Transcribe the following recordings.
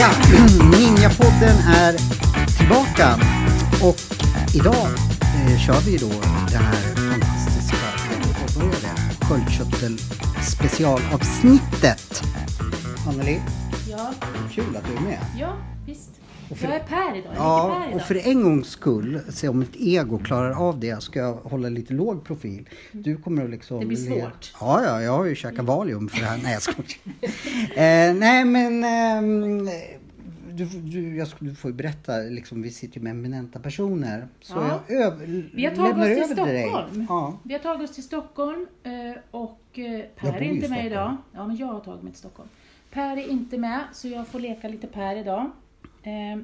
Ja, Ninjapodden är tillbaka och idag eh, kör vi då det här fantastiska påbörjade sköldkörtel specialavsnittet. Kul att du är med. ja visst. För- Jag är Per idag. Jag Ja, idag. och för en gångs skull, se om mitt ego klarar av det, ska jag hålla lite låg profil. Du kommer att liksom... Det blir svårt. Ja, ja, jag har ju käkat Valium för det här. Nej, jag skojar. eh, nej, men... ehm, du, du, jag, du får ju berätta, liksom, vi sitter ju med eminenta personer. Så Ja. jag över, Vi har tagit oss till. Stockholm. Ja. Vi har tagit oss till Stockholm eh, och eh, Per är inte med idag. Ja, men jag har tagit mig till Stockholm. Per är inte med, så jag får leka lite Per idag. Eh,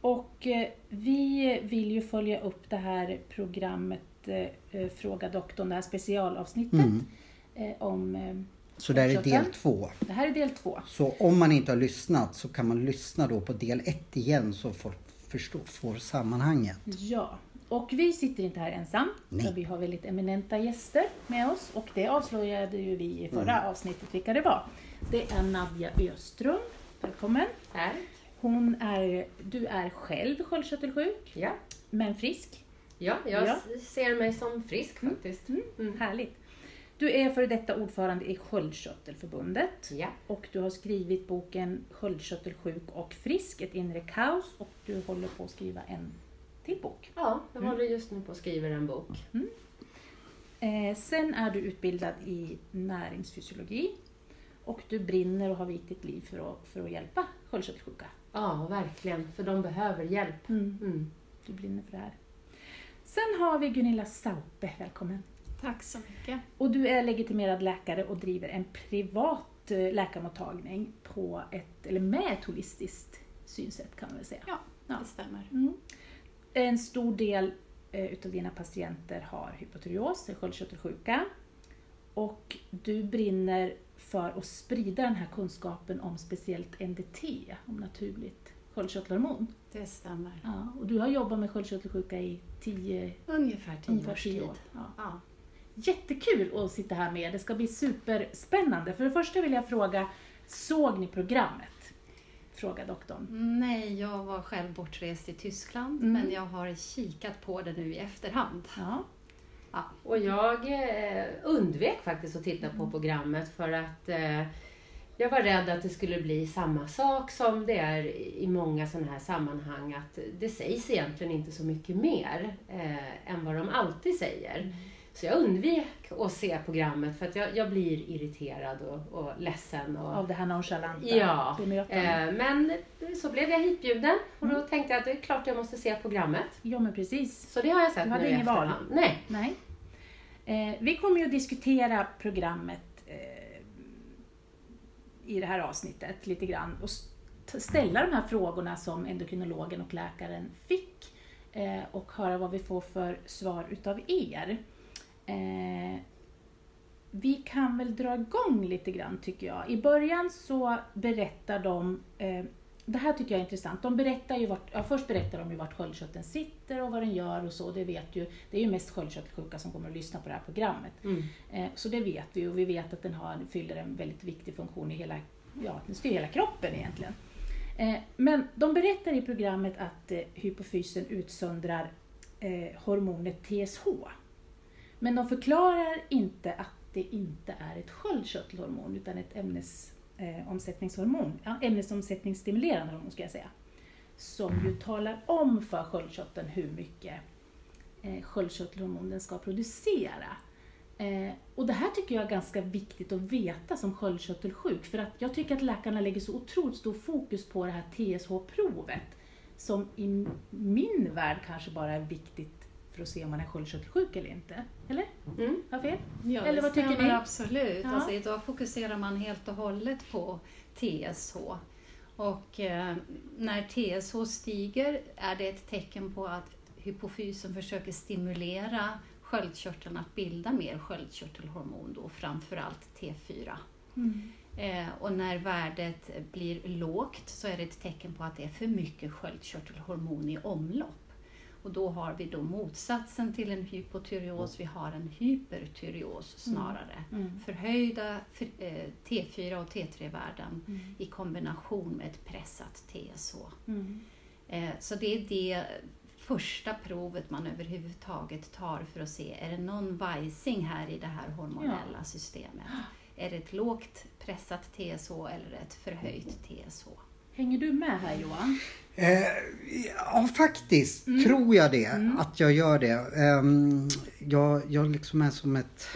Och eh, vi vill ju följa upp det här programmet eh, eh, Fråga doktorn, det här specialavsnittet Mm. om... Så det här är del två. Det här är del två. Så om man inte har lyssnat så kan man lyssna då på del ett igen så folk förstår, får sammanhanget. Ja, och vi sitter inte här ensam. Nej. För vi har väldigt eminenta gäster med oss och det avslöjade ju vi i förra Mm. avsnittet vilka det var. Det är Nadja Öström. Välkommen. Tack. Hon är, du är själv sköldkörtelsjuk, Ja. men frisk. Ja, jag Ja. ser mig som frisk faktiskt. Mm. Härligt. Du är före detta ordförande i Sköldkörtelförbundet Ja. och du har skrivit boken Sköldkörtelsjuk och frisk, ett inre kaos och du håller på att skriva en till bok. ja, jag håller just nu på att skriva en bok. Eh, sen är du utbildad i näringsfysiologi och du brinner och har vikt ditt liv för att, för att hjälpa sköldkörtelsjuka. Ja, verkligen. För de behöver hjälp. Mm. Du brinner för det här. Sen har vi Gunilla Saupe, välkommen. Tack så mycket. Och du är legitimerad läkare och driver en privat eh, läkarmottagning på ett, eller med ett holistiskt synsätt kan man väl säga. Ja, Ja. det stämmer. Mm. En stor del eh, utav dina patienter har hypotyreos, sköldkörtelsjuka. Och du brinner för att sprida den här kunskapen om speciellt NDT, om naturligt sköldkörtelhormon. Det stämmer. Ja, och du har jobbat med sköldkörtelsjuka i tio, Ungefär tio ungefär års tid. år. Ja. Ja. Jättekul att sitta här med Det ska bli superspännande. För det första vill jag fråga, såg ni programmet? Fråga doktorn. Nej, jag var själv bortrest i Tyskland, Mm. men jag har kikat på det nu i efterhand. Ja. Ja. Och jag eh, undvek faktiskt att titta på programmet för att eh, jag var rädd att det skulle bli samma sak som det är i många sådana här sammanhang. Att det sägs egentligen inte så mycket mer eh, än vad de alltid säger. Så jag undvek att se programmet för att jag, jag blir irriterad och, och ledsen. Och, Av det här nonchalanta Ja. Eh, men så blev jag hitbjuden och då tänkte jag att det är klart jag måste se programmet. Ja, men precis. Så det har jag sett Du hade nu i ingen val? efterhand. Nej. Nej. Eh, vi kommer ju att diskutera programmet eh, i det här avsnittet lite grann och st- ställa de här frågorna som endokrinologen och läkaren fick eh, och höra vad vi får för svar utav er. Eh, vi kan väl dra igång lite grann tycker jag. I början så berättar de eh, det här tycker jag är intressant. De berättar ju vart, ja, först berättar de ju vart sköldkörteln sitter och vad den gör och så. Det vet ju, det är ju mest sköldkörtelsjuka som kommer att lyssna på det här programmet. Mm. Eh, så det vet vi och vi vet att den har, fyller en väldigt viktig funktion i hela, ja, den styr hela kroppen egentligen. Eh, men de berättar i programmet att eh, hypofysen utsöndrar hormonet TSH. Men de förklarar inte att det inte är ett sköldkörtelhormon utan ett Eh, ämnesomsättningshormon, ja, ämnesomsättningsstimulerande hormon ska jag säga. Som ju talar om för sköldkörteln hur mycket eh, sköldkörtelhormon den ska producera. Eh, och det här tycker jag är ganska viktigt att veta som sköldkörtelsjuk för att jag tycker att läkarna lägger så otroligt stor fokus på det här TSH-provet som i min värld kanske bara är viktigt för att se om man är sköldkörtelsjuk eller inte. Eller? Mm. Har jag fel? Ja, Eller vad tycker ni? absolut. Ja. Alltså, idag fokuserar man helt och hållet på TSH. Och eh, när TSH stiger är det ett tecken på att hypofysen försöker stimulera sköldkörteln att bilda mer sköldkörtelhormon, då, framförallt T4. Eh, och när värdet blir lågt så är det ett tecken på att det är för mycket sköldkörtelhormon i omlopp. Och då har vi då motsatsen till en hypotyreos, vi har en hypertyreos snarare. Mm. Förhöjda för- eh, T4 och T3-värden Mm. i kombination med ett pressat TSH. Mm. Eh, Så det är det första provet man överhuvudtaget tar för att se, är det någon vajsing här i det här hormonella systemet? Är det ett lågt pressat TSH eller ett förhöjt TSH? Hänger du med här Johan? Eh, ja, faktiskt Mm. tror jag det. Att jag gör det. Ehm, jag, jag liksom är som ett,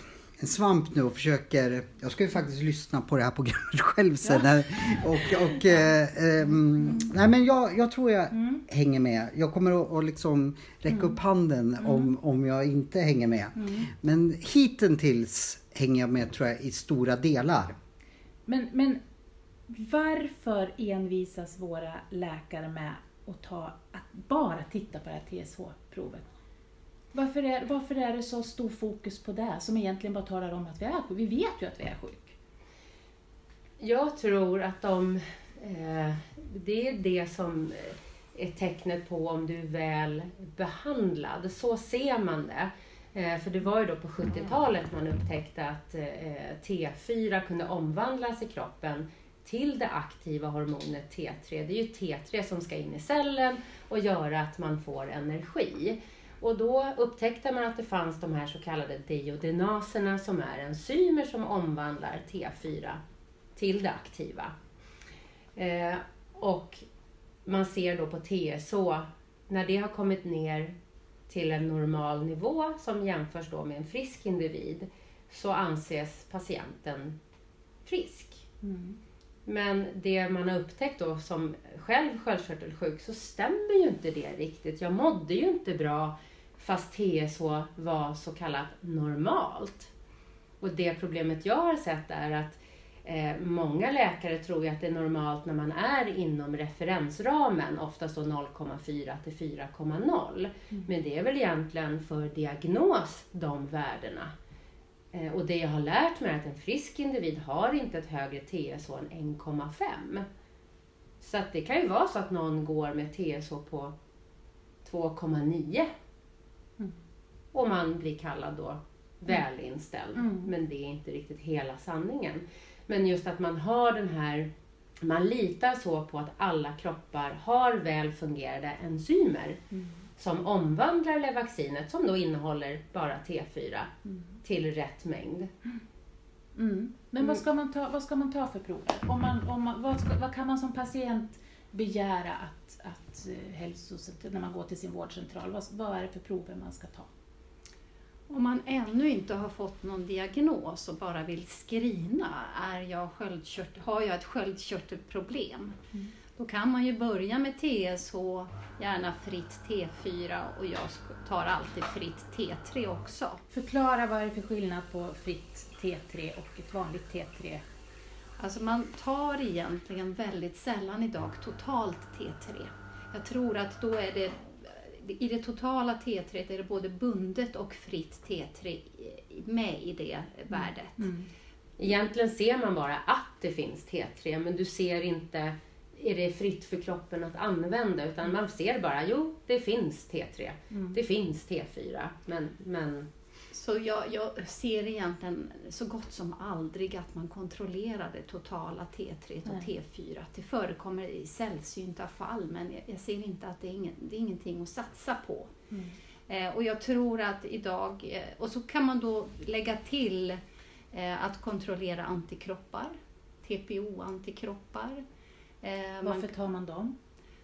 en svamp nu och försöker... Jag ska ju faktiskt lyssna på det här programmet själv sen. När- Och, och, eh, ehm, nej men jag, jag tror jag Mm. hänger med. Jag kommer att, att liksom räcka upp handen om, om jag inte hänger med. Mm. Men hittills hänger jag med tror jag i stora delar. Men, men varför envisas våra läkare med att, ta, att bara titta på det här TSH-provet? Varför är, varför är det så stor fokus på det som egentligen bara talar om att vi är sjuka? Vi vet ju att vi är sjuka. Jag tror att de, eh, det är det som är tecknet på om du är väl behandlad. Så ser man det. Eh, för det var ju då på 70-talet man upptäckte att eh, T4 kunde omvandlas i kroppen till det aktiva hormonet T3. Det är ju T3 som ska in i cellen och göra att man får energi. Och då upptäckte man att det fanns de här så kallade diodenaserna som är enzymer som omvandlar T4 till det aktiva. Eh, och man ser då på TSH, när det har kommit ner till en normal nivå som jämförs då med en frisk individ, så anses patienten frisk. Mm. Men det man har upptäckt då som själv sköldkörtelsjuk så stämmer ju inte det riktigt. Jag mådde ju inte bra fast TSH var så kallat normalt. Och det problemet jag har sett är att eh, många läkare tror att det är normalt när man är inom referensramen, oftast då 0,4 till 4,0. Men det är väl egentligen för diagnos de värdena. Eh, och det jag har lärt mig är att en frisk individ har inte ett högre TSH än 1,5. Så att det kan ju vara så att någon går med TSH på 2,9 Mm. och man blir kallad då välinställd. Mm. Men det är inte riktigt hela sanningen. Men just att man har den här, man litar så på att alla kroppar har väl fungerande enzymer som omvandlar Levaxinet som då innehåller bara T4 till rätt mängd. Mm. Men vad, ska man ta, vad ska man ta för prover? Om man, om man, vad, ska, vad kan man som patient begära att, att eh, hälsocentral, när man går till sin vårdcentral? Vad, vad är det för prover man ska ta? Om man ännu inte har fått någon diagnos och bara vill screena, är jag sköldkört, har jag ett sköldkörtelproblem? Då kan man ju börja med TSH, gärna fritt T4 och jag tar alltid fritt T3 också. Förklara vad är det för skillnad på fritt T3 och ett vanligt T3? Alltså man tar egentligen väldigt sällan idag totalt T3. Jag tror att då är det i det totala T3 är det både bundet och fritt T3 med i det värdet. Mm. Egentligen ser man bara att det finns T3 men du ser inte är det fritt för kroppen att använda utan man ser bara jo det finns T3, Mm. det finns T4 men, men Så jag, jag ser egentligen så gott som aldrig att man kontrollerar det totala T3 och Nej. T4. Det förekommer i sällsynta fall men jag, jag ser inte att det är, ingen, det är ingenting att satsa på. Mm. Eh, och jag tror att idag, eh, och så kan man då lägga till eh, att kontrollera antikroppar, TPO-antikroppar. Eh, man Varför tar man dem?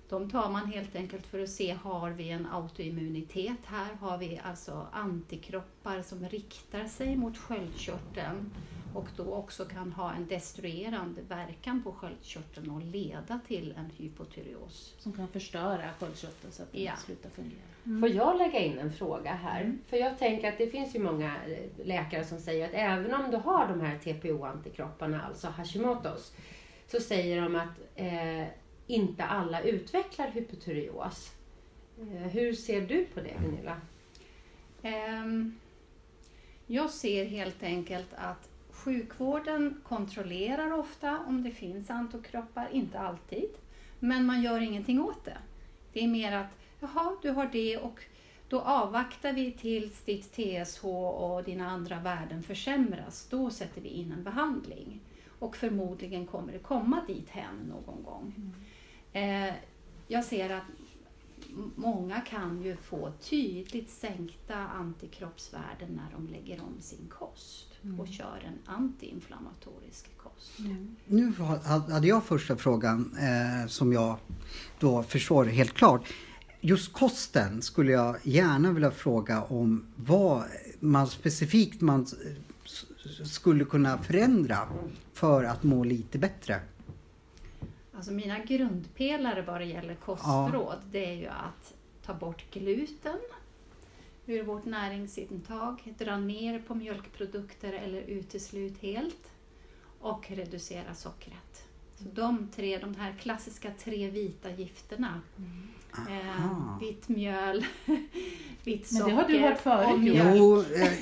de tar man helt enkelt för att se, har vi en autoimmunitet här? Har vi alltså antikroppar som riktar sig mot sköldkörteln och då också kan ha en destruerande verkan på sköldkörteln och leda till en hypotyreos. Som kan förstöra sköldkörteln så att den Ja. slutar fungera. Får jag lägga in en fråga här? För jag tänker att det finns ju många eh, läkare som säger att även om du har de här TPO-antikropparna, alltså Hashimotos, så säger de att eh, inte alla utvecklar hypotyreos. Eh, hur ser du på det Gunilla? Ehm, jag ser helt enkelt att sjukvården kontrollerar ofta om det finns antikroppar, inte alltid. Men man gör ingenting åt det. Det är mer att, jaha, du har det och då avvaktar vi tills ditt TSH och dina andra värden försämras. Då sätter vi in en behandling. Och förmodligen kommer det komma dit hen någon gång. Eh, jag ser att många kan ju få tydligt sänkta antikroppsvärden när de lägger om sin kost och kör en antiinflammatorisk kost. Nu har- hade jag första frågan eh, som jag då förstår helt klart. Just kosten skulle jag gärna vilja fråga om vad man specifikt man skulle kunna förändra för att må lite bättre. Alltså mina grundpelare vad det gäller kostråd det är ju att ta bort gluten ur vårt näringsintag, dra ner på mjölkprodukter eller uteslut helt och reducera sockret. Så de tre, de här klassiska tre vita gifterna. Eh, vitt mjöl, vitt Men socker det har du hört förut. Jo, eh,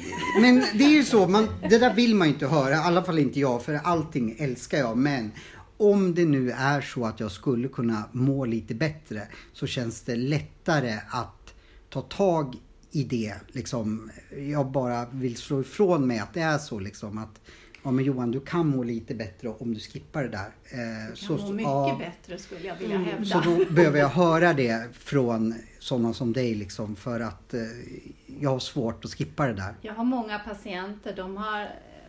men det är ju så, man, det där vill man ju inte höra, i alla fall inte jag, för allting älskar jag. Men om det nu är så att jag skulle kunna må lite bättre så känns det lättare att ta tag i det. Liksom, jag bara vill slå ifrån mig att det är så liksom att Ja men Johan, du kan må lite bättre om du skippar det där. Eh, Kan må mycket ja, bättre skulle jag vilja Mm. hävda. så då behöver jag höra det från sådana som dig liksom för att eh, jag har svårt att skippa det där. Jag har många patienter, de har,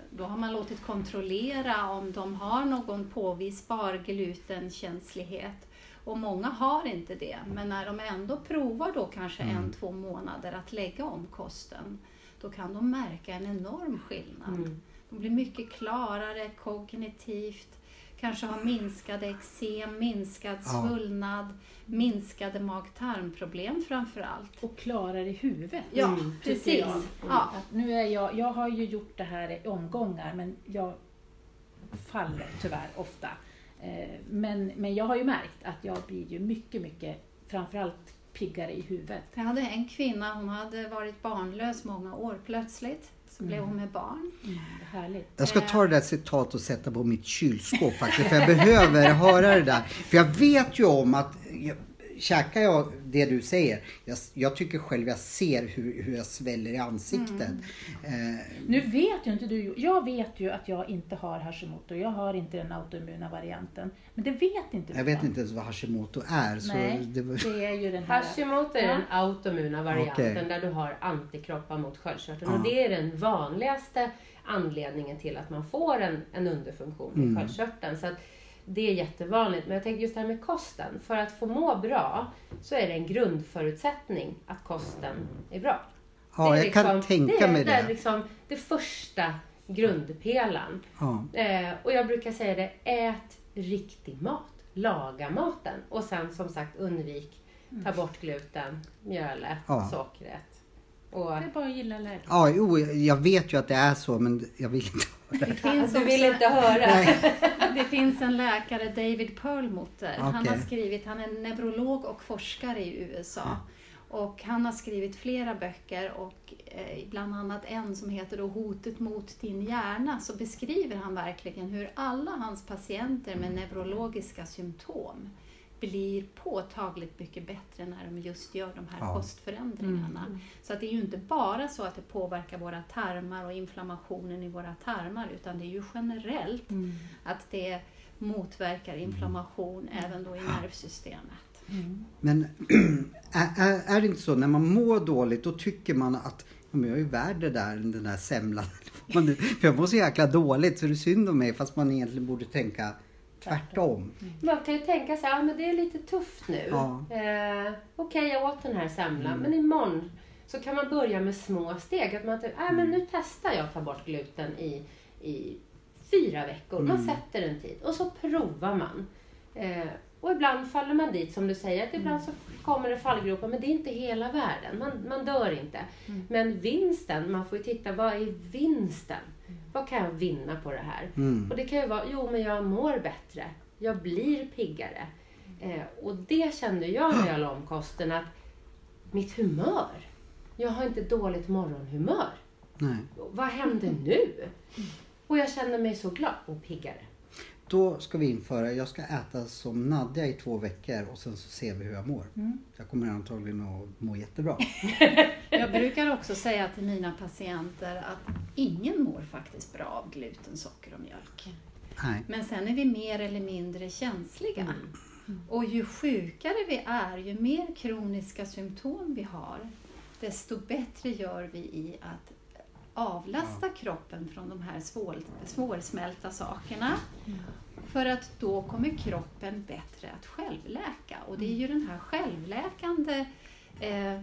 då har man låtit kontrollera om de har någon påvisbar glutenkänslighet. Och många har inte det, men när de ändå provar då kanske en, två månader att lägga om kosten, då kan de märka en enorm skillnad. Mm. De blir mycket klarare kognitivt, kanske har minskade eksem, minskad Ja. svullnad, minskade mag-tarmproblem framför allt. Och klarare i huvudet. Ja, Mm, precis. jag. Ja. Nu är jag, jag har ju gjort det här i omgångar men jag faller tyvärr ofta. Eh, Men, men jag har ju märkt att jag blir ju mycket, mycket framförallt piggare i huvudet. Jag hade en kvinna, hon hade varit barnlös många år. Plötsligt så blev hon med barn. Mm, är härligt. Jag ska Eh. ta det där citatet och sätta på mitt kylskåp faktiskt. För jag behöver höra det där. För jag vet ju om att jag, käkar jag det du säger. Jag, jag tycker själv jag ser hur, hur jag sväller i ansiktet. Mm. Eh, Nu vet ju inte du, jag vet ju att jag inte har Hashimoto, jag har inte den autoimmuna varianten. Men det vet inte du. jag vet inte ens vad Hashimoto är. Så Nej, det, var- det är ju den här... Hashimoto är Ja. den autoimmuna varianten Okej. där du har antikroppar mot sköldkörteln. Ja. Och det är den vanligaste anledningen till att man får en, en underfunktion i Mm. sköldkörteln. Så att det är jättevanligt. Men jag tänker just det här med kosten. För att få må bra så är det en grundförutsättning att kosten är bra. ja, är jag kan tänka det är, mig Det är det. liksom det första grundpelaren. Ja. Eh, och jag brukar säga det, ät riktig mat. Laga maten. Och sen som sagt undvik, ta bort gluten, mjölet, Ja. sockret. Och, Det är bara att gilla läget. Ja, jo, jag vet ju att det är så men jag vill inte höra Det finns, du vill inte höra. Nej. det finns en läkare, David Perlmutter. Han har skrivit, han är neurolog och forskare i USA. Och han har skrivit flera böcker och eh, bland annat en som heter då Hotet mot din hjärna så beskriver han verkligen hur alla hans patienter med neurologiska symptom blir påtagligt mycket bättre när de just gör de här Ja. kostförändringarna. Så att det är ju inte bara så att det påverkar våra tarmar och inflammationen i våra tarmar utan det är ju generellt att det motverkar inflammation även då i nervsystemet. Men är, är, det inte så när man mår dåligt då tycker man att men jag är ju värd det där, den där semlan. Man- För jag mår så jäkla dåligt så det är synd om mig fast man egentligen borde tänka tvärtom. Man kan ju tänka sig, ja men det är lite tufft nu. Ja. Eh, Okej, jag åt den här semlan, men imorgon så kan man börja med små steg. Att man typ, äh, men nu testar jag att ta bort gluten i, i fyra veckor. Man sätter en tid och så provar man. Eh, och ibland faller man dit som du säger, att ibland så kommer det fallgropar, men det är inte hela världen. Man, man dör inte. Men vinsten, man får ju titta, vad är vinsten? Vad kan jag vinna på det här? Mm. Och det kan ju vara, jo men jag mår bättre. Jag blir piggare. Eh, och det kände jag när jag la om kosten att mitt humör, jag har inte dåligt morgonhumör. Nej. Vad händer nu? Och jag känner mig så glad och piggare. Då ska vi införa, jag ska äta som Nadja i två veckor och sen så ser vi hur jag mår. Mm. Jag kommer antagligen att må jättebra. Jag brukar också säga till mina patienter att ingen mår faktiskt bra av gluten, socker och mjölk. Nej. Men sen är vi mer eller mindre känsliga. Mm. Och ju sjukare vi är, ju mer kroniska symptom vi har, desto bättre gör vi i att avlasta kroppen från de här svår, svårsmälta sakerna. För att då kommer kroppen bättre att självläka. Och det är ju den här självläkande eh, eh,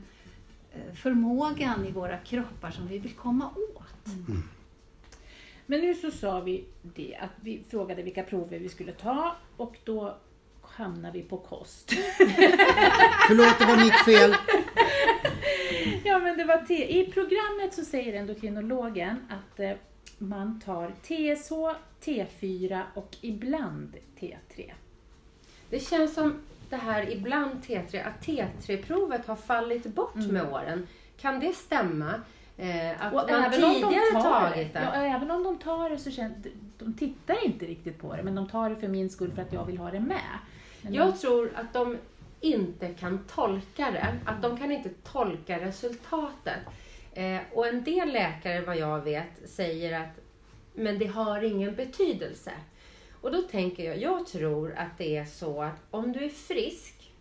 förmågan i våra kroppar som vi vill komma åt. Men nu så sa vi det att vi frågade vilka prover vi skulle ta och då hamnar vi på kost. Förlåt, det var mitt fel. ja, men det var te- I programmet så säger endokrinologen att eh, man tar TSH, T4 och ibland T3. Det känns som det här ibland T3, att T3-provet har fallit bort Mm. med åren. Kan det stämma? Eh, att Och man även om, de tidigare tar det, tagit det? ja, även om de tar det så känns de tittar inte riktigt på det, men de tar det för min skull för att jag vill ha det med. Men Jag tror att de inte kan tolka det, att de kan inte tolka resultatet. Eh, och en del läkare, vad jag vet, säger att men det har ingen betydelse. Och då tänker jag, jag tror att det är så att om du är frisk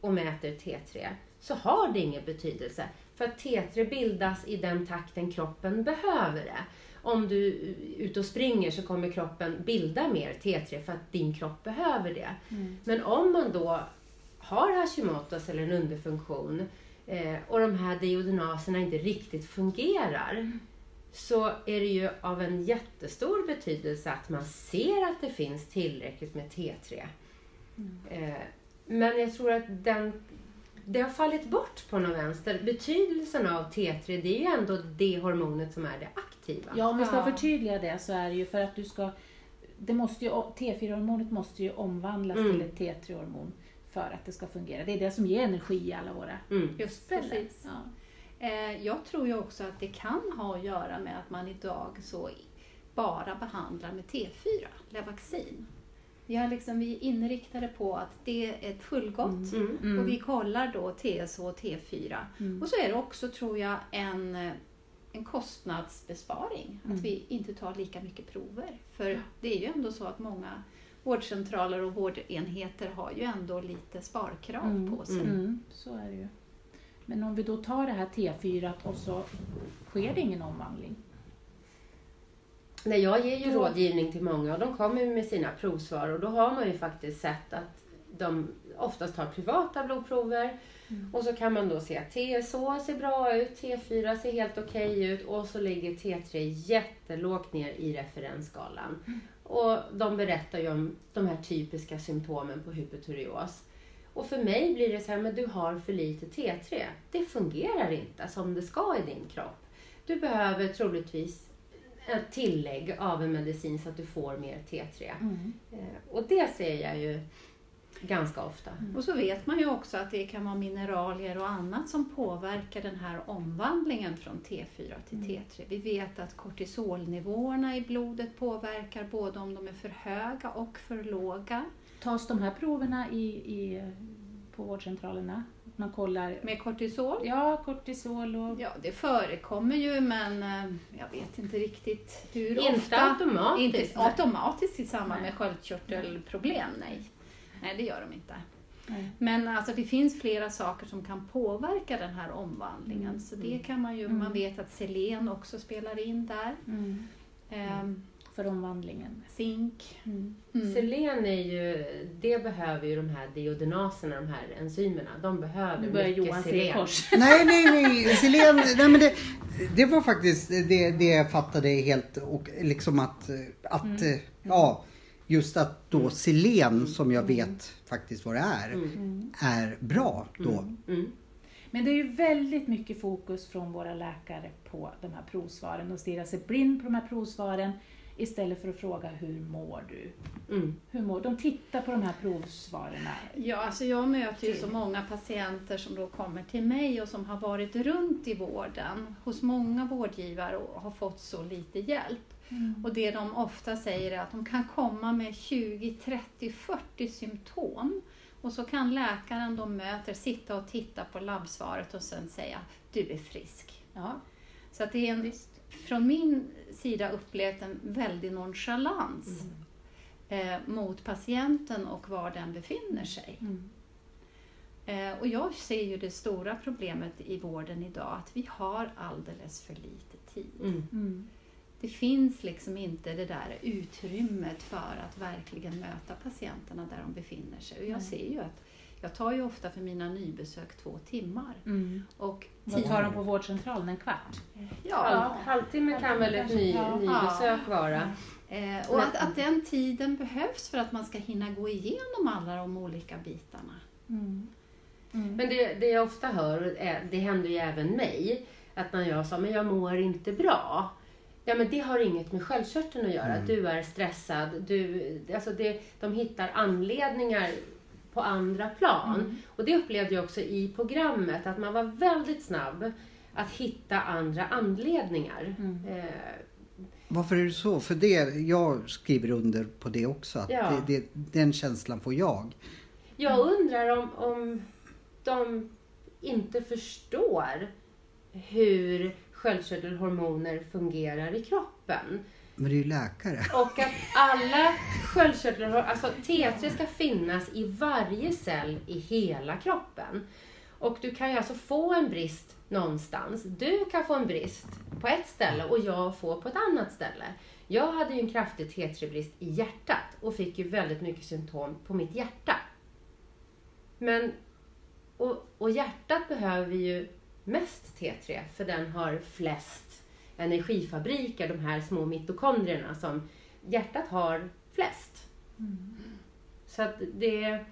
och mäter T3 så har det ingen betydelse. För att T3 bildas i den takten kroppen behöver det. Om du är ute och springer så kommer kroppen bilda mer T3 för att din kropp behöver det. Mm. Men om man då har Hashimoto's eller en underfunktion eh, och de här deodenaserna inte riktigt fungerar så är det ju av en jättestor betydelse att man ser att det finns tillräckligt med T3. Eh, men jag tror att den, det har fallit bort på något vänster. Betydelsen av T3 det är ju ändå det hormonet som är det aktiva. Ja, om vi ska Ja. förtydliga det så är det ju för att du ska det måste ju, T4-hormonet måste ju omvandlas Mm. till ett T3-hormon för att det ska fungera. Det är det som ger energi i alla våra Mm. Just precis. Ja. Eh, jag tror ju också att det kan ha att göra med att man idag så bara behandlar med T4, Levaxin. Vi, har liksom, vi är inriktade på att det är ett fullgott Mm. Mm. och vi kollar då TSH och T4. Mm. Och så är det också, tror jag, en, en kostnadsbesparing. Mm. Att vi inte tar lika mycket prover. För det är ju ändå så att många vårdcentraler och vårdenheter har ju ändå lite sparkrav Mm. på sig. Mm, så är det ju. Men om vi då tar det här T4 och så sker det ingen omvandling. Nej, jag ger ju Då- rådgivning till många och de kommer med sina provsvar och då har man ju faktiskt sett att de oftast tar privata blodprover Mm. och så kan man då se att TSH ser bra ut, T4 ser helt okej ut och så ligger T3 jättelågt ner i referensskalan. Mm. Och de berättar ju om de här typiska symptomen på hypotyreos. Och för mig blir det så här, men du har för lite T3. Det fungerar inte som det ska i din kropp. Du behöver troligtvis ett tillägg av en medicin så att du får mer T3. Mm. Eh, Och det ser jag ju ganska ofta. Och så vet man ju också att det kan vara mineralier och annat som påverkar den här omvandlingen från T4 till Mm. T3. Vi vet att kortisolnivåerna i blodet påverkar både om de är för höga och för låga. Tas de här proverna i, i, på vårdcentralerna? Man kollar Med kortisol? ja, kortisol och... Ja, det förekommer ju men eh, jag vet inte riktigt hur Inte ofta. automatiskt. Inte automatiskt i samband Nej. med sköldkörtelproblem, nej. Nej, det gör de inte. Nej. Men alltså, det finns flera saker som kan påverka den här omvandlingen. Mm. Så det kan man ju, Mm. man vet att selen också spelar in där. Mm. Ehm, För omvandlingen. zink. Mm. Mm. Selen är ju, det behöver ju de här deodenaserna, de här enzymerna. De behöver Nu börjar mycket Johan se selen. kors. Nej, nej, nej. Selen, nej men det, det var faktiskt det, det jag fattade helt och liksom att, att Mm. ja, just att då selen som jag vet faktiskt vad det är, Mm. Mm. är bra då. Mm. Mm. Men det är ju väldigt mycket fokus från våra läkare på de här provsvaren och stirra sig blind på de här provsvaren istället för att fråga hur mår du? Mm. Hur mår? De tittar på de här provsvaren. Ja, alltså jag möter ju så många patienter som då kommer till mig och som har varit runt i vården hos många vårdgivare och har fått så lite hjälp. Och det de ofta säger är att de kan komma med 20, 30, 40 symptom. Och så kan läkaren de möter sitta och titta på labbsvaret och sen säga du är frisk. Ja, Så att det är en, visst. från min sida upplevt en väldig nonchalans eh, mot patienten och var den befinner sig. Mm. Eh, och jag ser ju det stora problemet i vården idag, att vi har alldeles för lite tid. Mm. Mm. Det finns liksom inte det där utrymmet för att verkligen möta patienterna där de befinner sig. Och jag Nej. ser ju att jag tar ju ofta för mina nybesök två timmar. Mm. Och Vad tar de på vårdcentralen? En kvart? Ja, halvtimme kan väl ett ny, Ja. nybesök vara. Eh, och att, att den tiden behövs för att man ska hinna gå igenom alla de olika bitarna. Mm. Mm. Men det, det jag ofta hör, är, det händer ju även mig, att när jag sa men jag mår inte bra. Ja men det har inget med sköldkörteln att göra. Mm. Du är stressad. Du, alltså det, de hittar anledningar på andra plan. Mm. Och det upplevde jag också i programmet, att man var väldigt snabb att hitta andra anledningar. Mm. Eh, Varför är det så? För det, jag skriver under på det också. Att Ja. det, det, den känslan får jag. Jag undrar om, om de inte förstår hur sköldkörtelhormoner fungerar i kroppen. Men det är ju läkare. Och att alla sköldkörtelhormoner, alltså T3 ska finnas i varje cell i hela kroppen. Och du kan ju alltså få en brist någonstans. Du kan få en brist på ett ställe och jag får på ett annat ställe. Jag hade ju en kraftig T3-brist i hjärtat och fick ju väldigt mycket symptom på mitt hjärta. Men, och, och hjärtat behöver ju mest T3 för den har flest energifabriker, de här små mitokondrierna som hjärtat har flest. Så att det...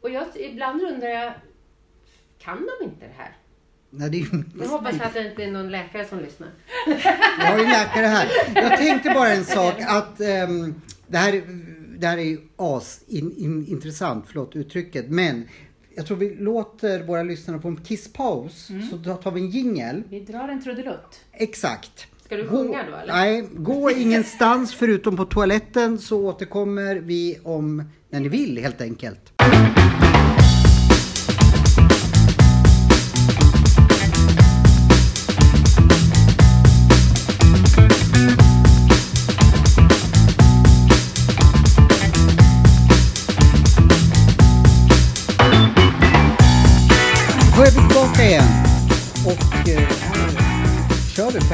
Och jag, ibland undrar jag, kan de inte det här? Nej, det är. Jag hoppas att det inte är någon läkare som lyssnar. Jag har ju läkare här. Jag tänkte bara en sak att ehm, det, här, det här är ju as in, förlåt uttrycket, men jag tror vi låter våra lyssnare få en kisspaus så då tar vi en jingel. Vi drar en trudelutt. Exakt. Ska du Gå- sjunga då eller? Nej, gå ingenstans förutom på toaletten så återkommer vi om när ni vill helt enkelt.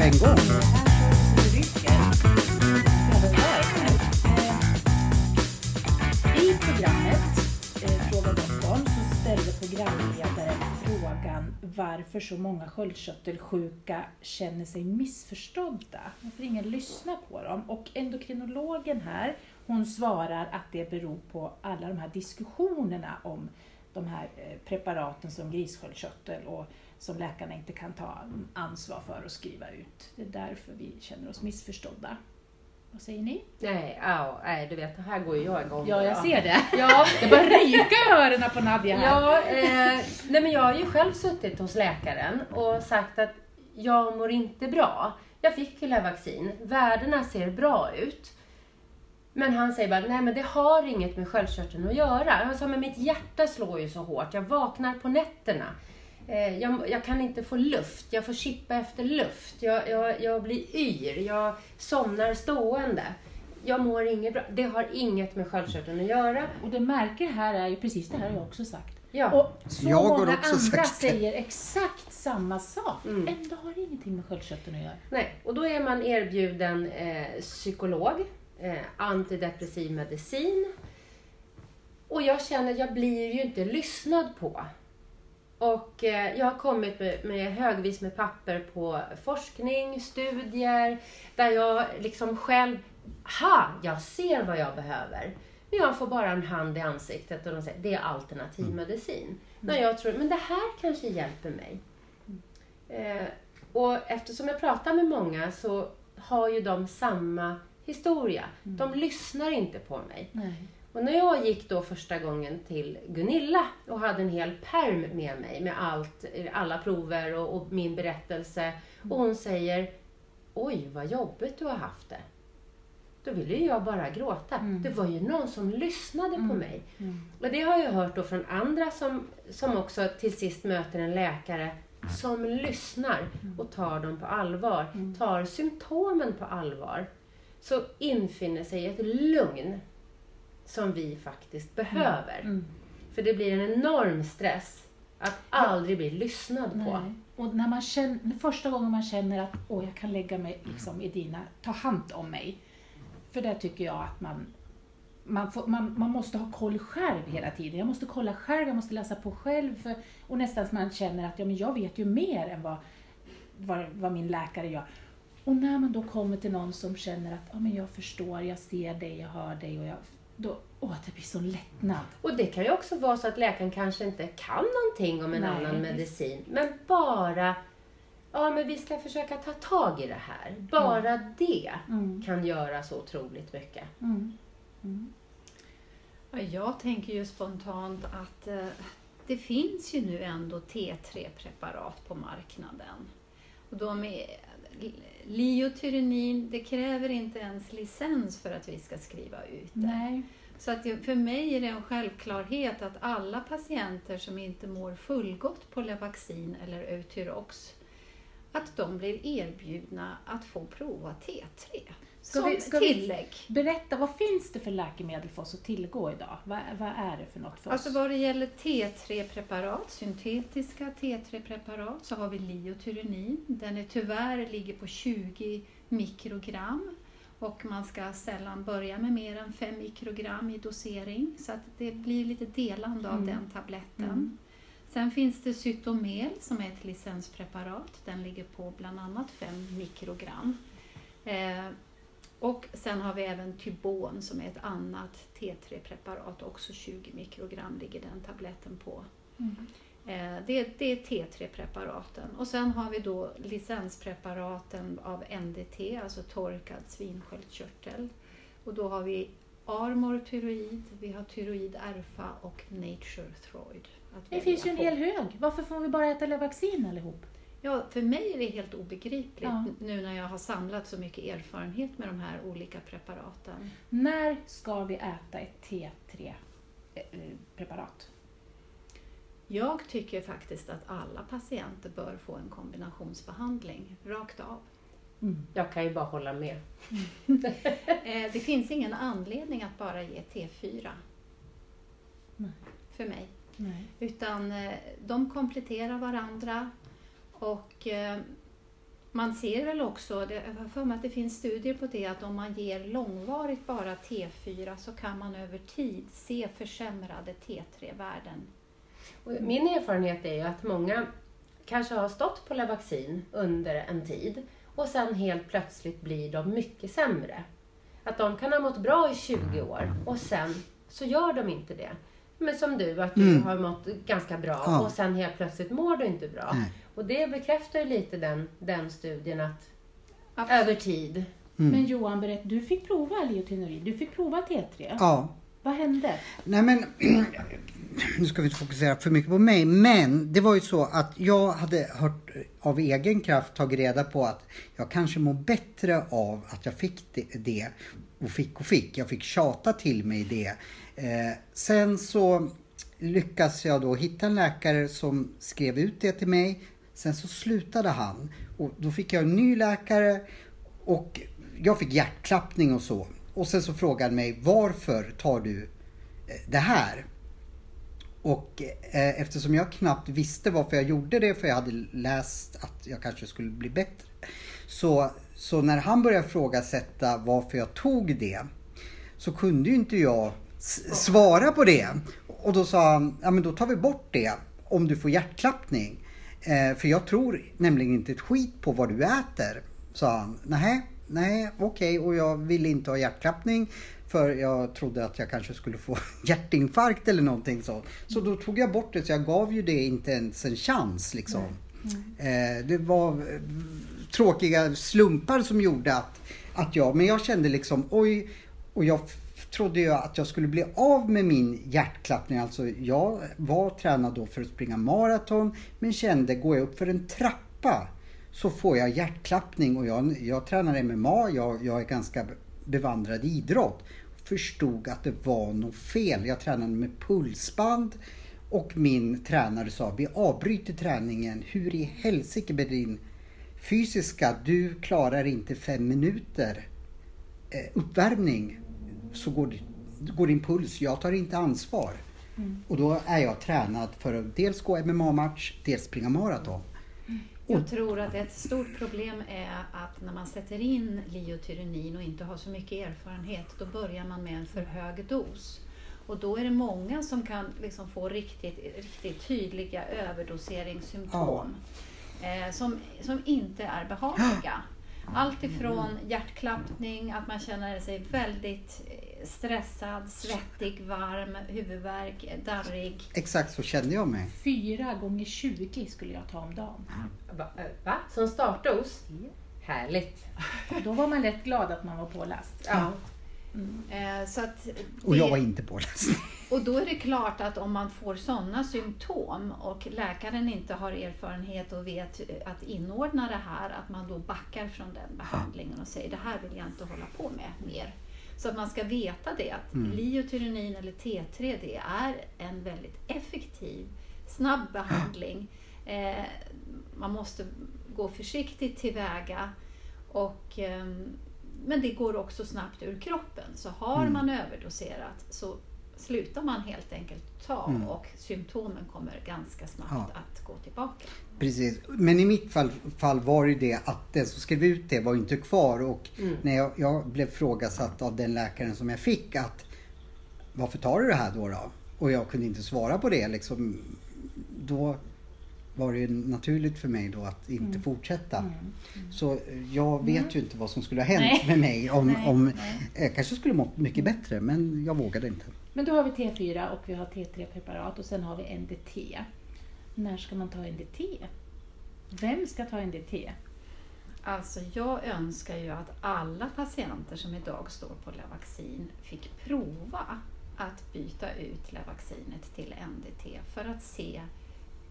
En gång. I programmet eh, Fråga doktorn så ställde programledaren frågan varför så många sköldkörtelsjuka känner sig missförstådda. Varför ingen lyssnar på dem. Och endokrinologen här, hon svarar att det beror på alla de här diskussionerna om de här eh, preparaten som grissköldkörtel och som läkarna inte kan ta ansvar för att skriva ut. Det är därför vi känner oss missförstådda. Vad säger ni? Nej, au, nej, du vet, här går ju jag igång. Ja, jag ser det. Ja, Det bara ryka i öronen på Nadja här. Ja, eh, nej men jag har ju själv suttit hos läkaren och sagt att jag mår inte bra. Jag fick ju vaccin, värdena ser bra ut. Men han säger bara, nej men det har inget med sköldkörteln att göra. Han sa, men mitt hjärta slår ju så hårt, jag vaknar på nätterna. Eh, jag, jag kan inte få luft, jag får chippa efter luft. Jag, jag, jag blir yr, jag somnar stående. Jag mår inget bra. Det har inget med sköldkörteln att göra. Och det märker här är ju precis det här har jag också sagt. Ja. Och så Jag har många också andra sagt det. säger exakt samma sak. Mm. Ändå har det ingenting med sköldkörteln att göra. Nej, och då är man erbjuden eh, psykolog, eh, antidepressiv medicin. Och jag känner att jag blir ju inte lyssnad på. Och eh, jag har kommit med, med högvis med papper på forskning, studier, där jag liksom själv, ha, jag ser vad jag behöver. Men jag får bara en hand i ansiktet och de säger det är alternativ medicin. När jag tror, men det här kanske hjälper mig. Eh, och eftersom jag pratar med många så har ju de samma historia. De lyssnar inte på mig. Nej. Och när jag gick då första gången till Gunilla och hade en hel perm med mig med allt, alla prover och, och min berättelse. Och hon säger, oj vad jobbigt du har haft det. då ville jag bara gråta. Mm. Det var ju någon som lyssnade på Mm. mig. Mm. Och det har jag hört då från andra som, som också till sist möter en läkare som lyssnar och tar dem på allvar, Mm. tar symptomen på allvar. Så infinner sig ett lugn som vi faktiskt behöver. Mm. För det blir en enorm stress att aldrig bli lyssnad på. Nej. Och när man känner, första gången man känner att åh, jag kan lägga mig liksom i dina, ta hand om mig. För där tycker jag att man, man, får, man, man måste ha koll själv hela tiden. Jag måste kolla själv, jag måste läsa på själv. För, och nästan som man känner att ja, men jag vet ju mer än vad, vad, vad min läkare gör. Och när man då kommer till någon som känner att ja, men jag förstår, jag ser dig, jag hör dig. Och jag, då, åh, det blir sån lättnad. Och det kan ju också vara så att läkaren kanske inte kan någonting om en Nej, annan medicin. Men bara, ja men vi ska försöka ta tag i det här. Bara det Mm. kan göra så otroligt mycket. Mm. Mm. Ja, jag tänker ju spontant att eh, det finns ju nu ändå T3-preparat på marknaden. Och de är Liotyrenin, det kräver inte ens licens för att vi ska skriva ut det. Nej. Så att det, för mig är det en självklarhet att alla patienter som inte mår fullgott på Levaxin eller Eutyrox, att de blir erbjudna att få prova T3 Ska som vi- ska vi- tillägg. Berätta, vad finns det för läkemedel för oss att tillgå idag? Vad, vad är det för något för Alltså oss? vad det gäller T3-preparat, syntetiska T3-preparat, så har vi Liotyrenin. Den är tyvärr ligger på 20 mikrogram och man ska sällan börja med mer än 5 mikrogram i dosering så att det blir lite delande av Mm. den tabletten. Mm. Sen finns det Cytomel som är ett licenspreparat. Den ligger på bland annat 5 mikrogram. Eh, och sen har vi även Tybon som är ett annat T3-preparat, också 20 mikrogram ligger den tabletten på. Mm. Eh, det, det är T3-preparaten. Och sen har vi då licenspreparaten av NDT, alltså torkad svinsköldkörtel. Och då har vi Armor tyroid, vi har tyroid erfa och Nature Throid. Det finns ju en hel hög. Varför får vi bara äta Levaxin allihop? Ja, för mig är det helt obegripligt Ja. nu när jag har samlat så mycket erfarenhet med de här olika preparaten. När ska vi äta ett T3-preparat? Jag tycker faktiskt att alla patienter bör få en kombinationsbehandling rakt av. Mm. Jag kan ju bara hålla med. Eh, Det finns ingen anledning att bara ge T4. Nej. För mig. Nej. Utan eh, de kompletterar varandra och eh, man ser väl också, det, jag har för mig att det finns studier på det, att om man ger långvarigt bara T4 så kan man över tid se försämrade T3-värden. Min erfarenhet är ju att många kanske har stått på Levaxin under en tid och sen helt plötsligt blir de mycket sämre. Att de kan ha mått bra i 20 år och sen så gör de inte det. Men som du, att du Mm. har mått ganska bra Ja. och sen helt plötsligt mår du inte bra. Nej. Och det bekräftar ju lite den, den studien att Absolut. över tid. Mm. Men Johan, berätt, du fick prova Liotynerin. Du fick prova T3. Ja, Vad hände? Nej men, nu ska vi inte fokusera för mycket på mig, men det var ju så att jag hade hört av egen kraft tagit reda på att jag kanske mår bättre av att jag fick det och fick och fick. Jag fick tjata till mig det. Eh, sen så lyckas jag då hitta en läkare som skrev ut det till mig. Sen så slutade han och då fick jag en ny läkare och jag fick hjärtklappning och så. Och sen så frågade han mig varför tar du eh, det här? Och eh, eftersom jag knappt visste varför jag gjorde det, för jag hade läst att jag kanske skulle bli bättre. Så, så när han började ifrågasätta varför jag tog det, så kunde ju inte jag svara på det. Och då sa han, ja men då tar vi bort det om du får hjärtklappning. Eh, för jag tror nämligen inte ett skit på vad du äter, sa han. Nej, nej, okej, och jag ville inte ha hjärtklappning för jag trodde att jag kanske skulle få hjärtinfarkt eller någonting sånt. Så då tog jag bort det, så jag gav ju det inte ens en chans liksom. Eh, det var tråkiga slumpar som gjorde att, att jag, men jag kände liksom oj, och jag trodde ju att jag skulle bli av med min hjärtklappning. Alltså jag var tränad då för att springa maraton, men kände går jag upp för en trappa så får jag hjärtklappning och jag, jag tränar MMA, jag, jag är ganska bevandrad i idrott. Förstod att det var något fel. Jag tränade med pulsband och min tränare sa vi avbryter träningen. Hur i helsike blir din fysiska, du klarar inte fem minuter eh, uppvärmning så går, går din puls, jag tar inte ansvar. Mm. Och då är jag tränad för att dels gå MMA-match, dels springa maraton. Jag tror att ett stort problem är att när man sätter in liotyrenin och inte har så mycket erfarenhet, då börjar man med en för hög dos. Och då är det många som kan liksom få riktigt, riktigt tydliga överdoseringssymptom ja. Eh, som, som inte är behagliga. Allt ifrån hjärtklappning, att man känner sig väldigt eh, stressad, svettig, varm, huvudvärk, darrig. Exakt så kände jag mig. Fyra gånger 20 skulle jag ta om dagen. Va? Eh, va? Som startdos? Ja. Härligt. Då var man rätt glad att man var påläst. Ja. Mm. Eh, så att det, och jag var inte påläst. Och då är det klart att om man får sådana symptom och läkaren inte har erfarenhet och vet att inordna det här, att man då backar från den behandlingen och säger det här vill jag inte hålla på med mer. Så att man ska veta det att mm. liotyronin eller T3 det är en väldigt effektiv, snabb behandling. Eh, man måste gå försiktigt tillväga och eh, men det går också snabbt ur kroppen. Så har mm. man överdoserat så slutar man helt enkelt ta mm. och symptomen kommer ganska snabbt ja. att gå tillbaka. Precis, men i mitt fall, fall var det det att den som skrev ut det var inte kvar och mm. när jag, jag blev frågasatt av den läkaren som jag fick att varför tar du det här då? då? Och jag kunde inte svara på det liksom. Då var det naturligt för mig då att inte mm. fortsätta. Mm. Mm. Så jag vet mm. ju inte vad som skulle ha hänt nej. med mig om, nej, om nej. jag kanske skulle må mycket bättre men jag vågade inte. Men då har vi T4 och vi har T3-preparat och sen har vi NDT. När ska man ta NDT? Vem ska ta NDT? Alltså jag önskar ju att alla patienter som idag står på Levaxin fick prova att byta ut Levaxinet till NDT för att se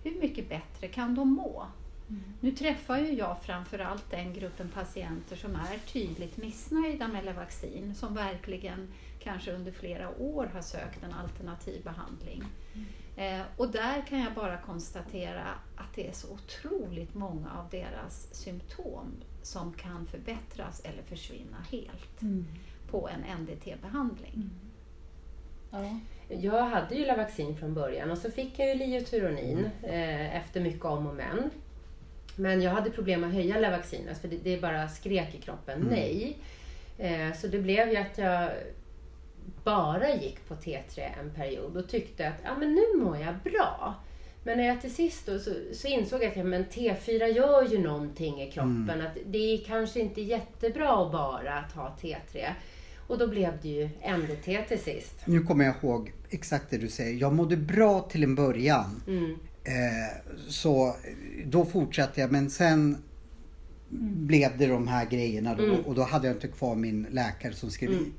hur mycket bättre kan de må? Mm. Nu träffar ju jag framförallt den gruppen patienter som är tydligt missnöjda med Levaxin, som verkligen kanske under flera år har sökt en alternativ behandling. Mm. Eh, och där kan jag bara konstatera att det är så otroligt många av deras symptom som kan förbättras eller försvinna helt mm. på en NDT-behandling. Mm. Ja. Jag hade ju Lavaxin från början och så fick jag ju Liotyronin eh, efter mycket om och men. Men jag hade problem att höja Lavaxinet för det, det bara skrek i kroppen mm. nej. Eh, så det blev ju att jag bara gick på T3 en period och tyckte att ja, men nu mår jag bra. Men när jag till sist då, så, så insåg jag att ja, men T4 gör ju någonting i kroppen. Mm. Att det är kanske inte jättebra bara att ha T3. Och då blev det ju NDT till sist. Nu kommer jag ihåg exakt det du säger. Jag mådde bra till en början. Mm. Eh, så då fortsatte jag men sen mm. blev det de här grejerna då mm. och då hade jag inte kvar min läkare som skrev mm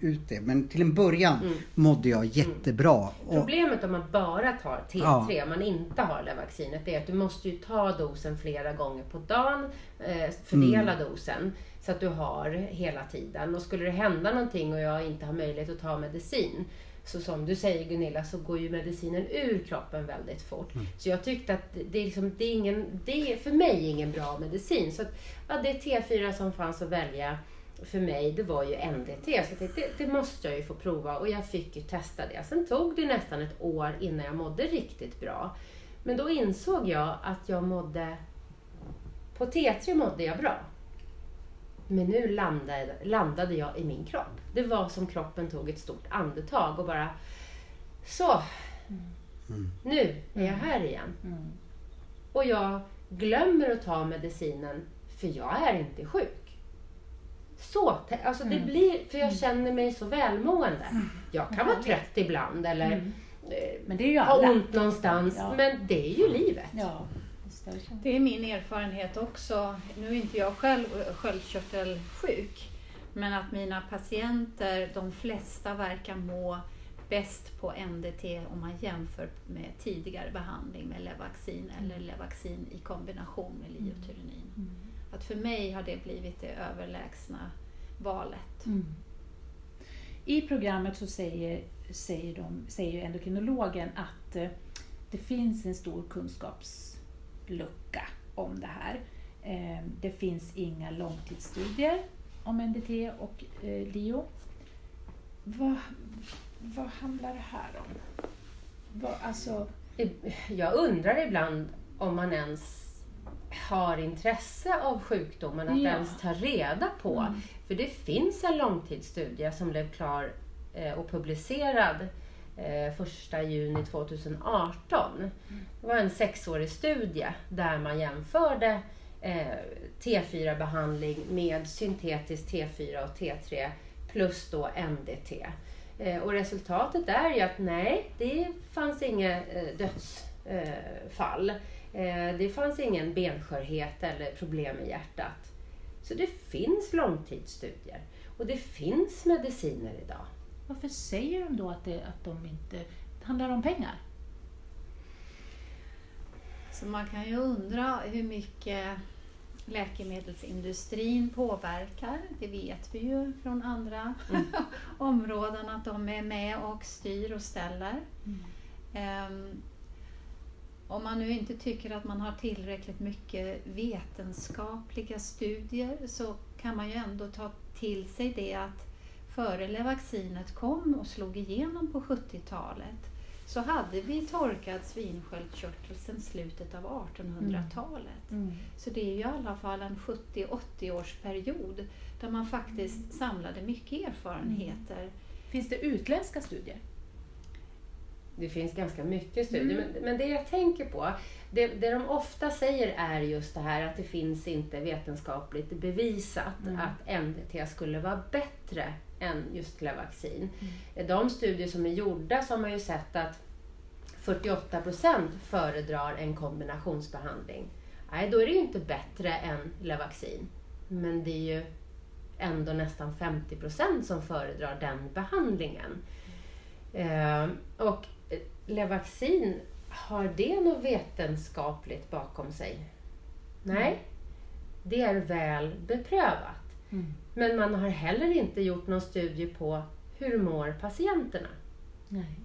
ut det. Men till en början mm. mådde jag jättebra. Problemet om man bara tar T3, ja. man inte har det vaccinet, är att du måste ju ta dosen flera gånger på dagen, eh, fördela mm. dosen så att du har hela tiden. Och skulle det hända någonting och jag inte har möjlighet att ta medicin, så som du säger Gunilla, så går ju medicinen ur kroppen väldigt fort. Mm. Så jag tyckte att det är, liksom, det är, ingen, det är för mig ingen bra medicin. Så att, ja, det är T4 som fanns att välja för mig, det var ju NDT. Så det, det, måste jag ju få prova och jag fick ju testa det. Sen tog det nästan ett år innan jag mådde riktigt bra. Men då insåg jag att jag mådde... På T3 mådde jag bra. Men nu landade, landade jag i min kropp. Det var som kroppen tog ett stort andetag och bara... Så! Mm. Nu är jag här igen. Mm. Och jag glömmer att ta medicinen för jag är inte sjuk. Så, alltså det mm. blir, för jag mm. känner mig så välmående. Mm. Jag kan vara trött ibland eller mm. Eh, men det är ju ha ont någonstans, ja. men det är ju livet. Ja. Det är min erfarenhet också. Nu är inte jag själv sköldkörtelsjuk, men att mina patienter, de flesta verkar må bäst på NDT om man jämför med tidigare behandling med Levaxin eller Levaxin i kombination med liotyronin. Mm. Att för mig har det blivit det överlägsna valet. Mm. I programmet så säger, säger, de, säger endokrinologen att eh, det finns en stor kunskapslucka om det här. Eh, det finns inga långtidsstudier om NDT och eh, LIO. Vad, vad handlar det här om? Vad, alltså, Jag undrar ibland om man ens har intresse av sjukdomen, att Ja. ens ta reda på. Mm. För det finns en långtidsstudie som blev klar eh, och publicerad Eh, första 1 juni 2018. Det var en sexårig studie där man jämförde eh, T4-behandling med syntetiskt T4 och T3 plus då MDT. Eh, och resultatet är ju att nej, det fanns inga eh, dödsfall. Eh, eh, det fanns ingen benskörhet eller problem i hjärtat. Så det finns långtidsstudier och det finns mediciner idag varför säger de då att, det, att de inte... Det handlar om pengar? Så man kan ju undra hur mycket läkemedelsindustrin påverkar. Det vet vi ju från andra områden att de är med och styr och ställer. Ehm, om man nu inte tycker att man har tillräckligt mycket vetenskapliga studier så kan man ju ändå ta till sig det att före vaccinet kom och slog igenom på 70-talet så hade vi torkad svinsköldkörtel sedan slutet av 1800-talet. Mm. Så det är ju i alla fall en 70-80 års period där man faktiskt samlade mycket erfarenheter. Finns det utländska studier? Det finns ganska mycket studier. Men, men det jag tänker på, det, det de ofta säger är just det här att det finns inte vetenskapligt bevisat Mm. att NDT skulle vara bättre än just Clevaxin. De studier som är gjorda så har man ju sett att 48 procent föredrar en kombinationsbehandling. Nej, då är det ju inte bättre än Levaxin. Men det är ju ändå nästan 50 procent som föredrar den behandlingen. Eh, och eh, Levaxin, har det något vetenskapligt bakom sig? Nej, det är väl beprövat. Mm. Men man har heller inte gjort någon studie på hur mår patienterna. Nej.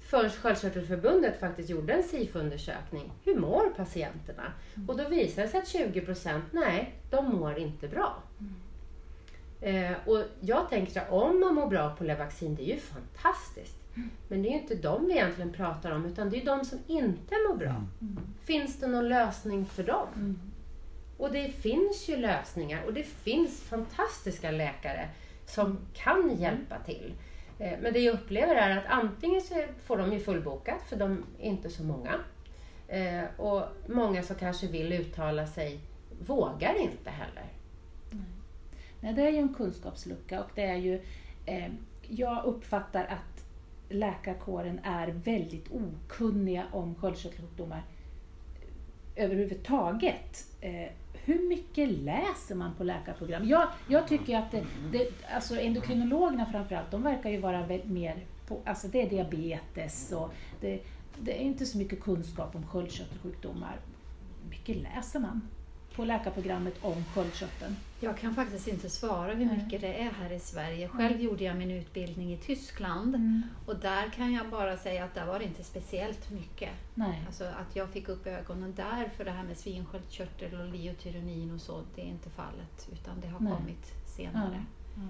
Förrän Sköldkörtelförbundet faktiskt gjorde en SIFO-undersökning. Hur mår patienterna? Och då visade det sig att 20 procent, nej, de mår inte bra. Eh, och jag tänker här, om man mår bra på Levaxin, det är ju fantastiskt. Men det är ju inte de vi egentligen pratar om, utan det är de som inte mår bra. Finns det någon lösning för dem? Mm. Och det finns ju lösningar och det finns fantastiska läkare som kan hjälpa till. Eh, Men det jag upplever är att antingen så får de ju fullbokat, för de är inte så många. Eh, Och många som kanske vill uttala sig vågar inte heller. Nej, det är ju en kunskapslucka och det är ju... Eh, jag uppfattar att läkarkåren är väldigt okunniga om sköldkörtelsjukdomar överhuvudtaget. Eh, hur mycket läser man på läkarprogram? Jag, jag tycker att det, det, alltså endokrinologerna framförallt, de verkar ju vara mer på, alltså det är diabetes och det, det är inte så mycket kunskap om sköldkörtelsjukdomar. Hur mycket läser man på läkarprogrammet om sköldkörteln? Jag kan faktiskt inte svara hur mycket det är här i Sverige. Själv gjorde jag min utbildning i Tyskland Mm. och där kan jag bara säga att där var det inte speciellt mycket. Nej. Alltså att jag fick upp ögonen där för det här med svinsköldkörtel och liotyronin och så, det är inte fallet utan det har Nej. kommit senare. Ja.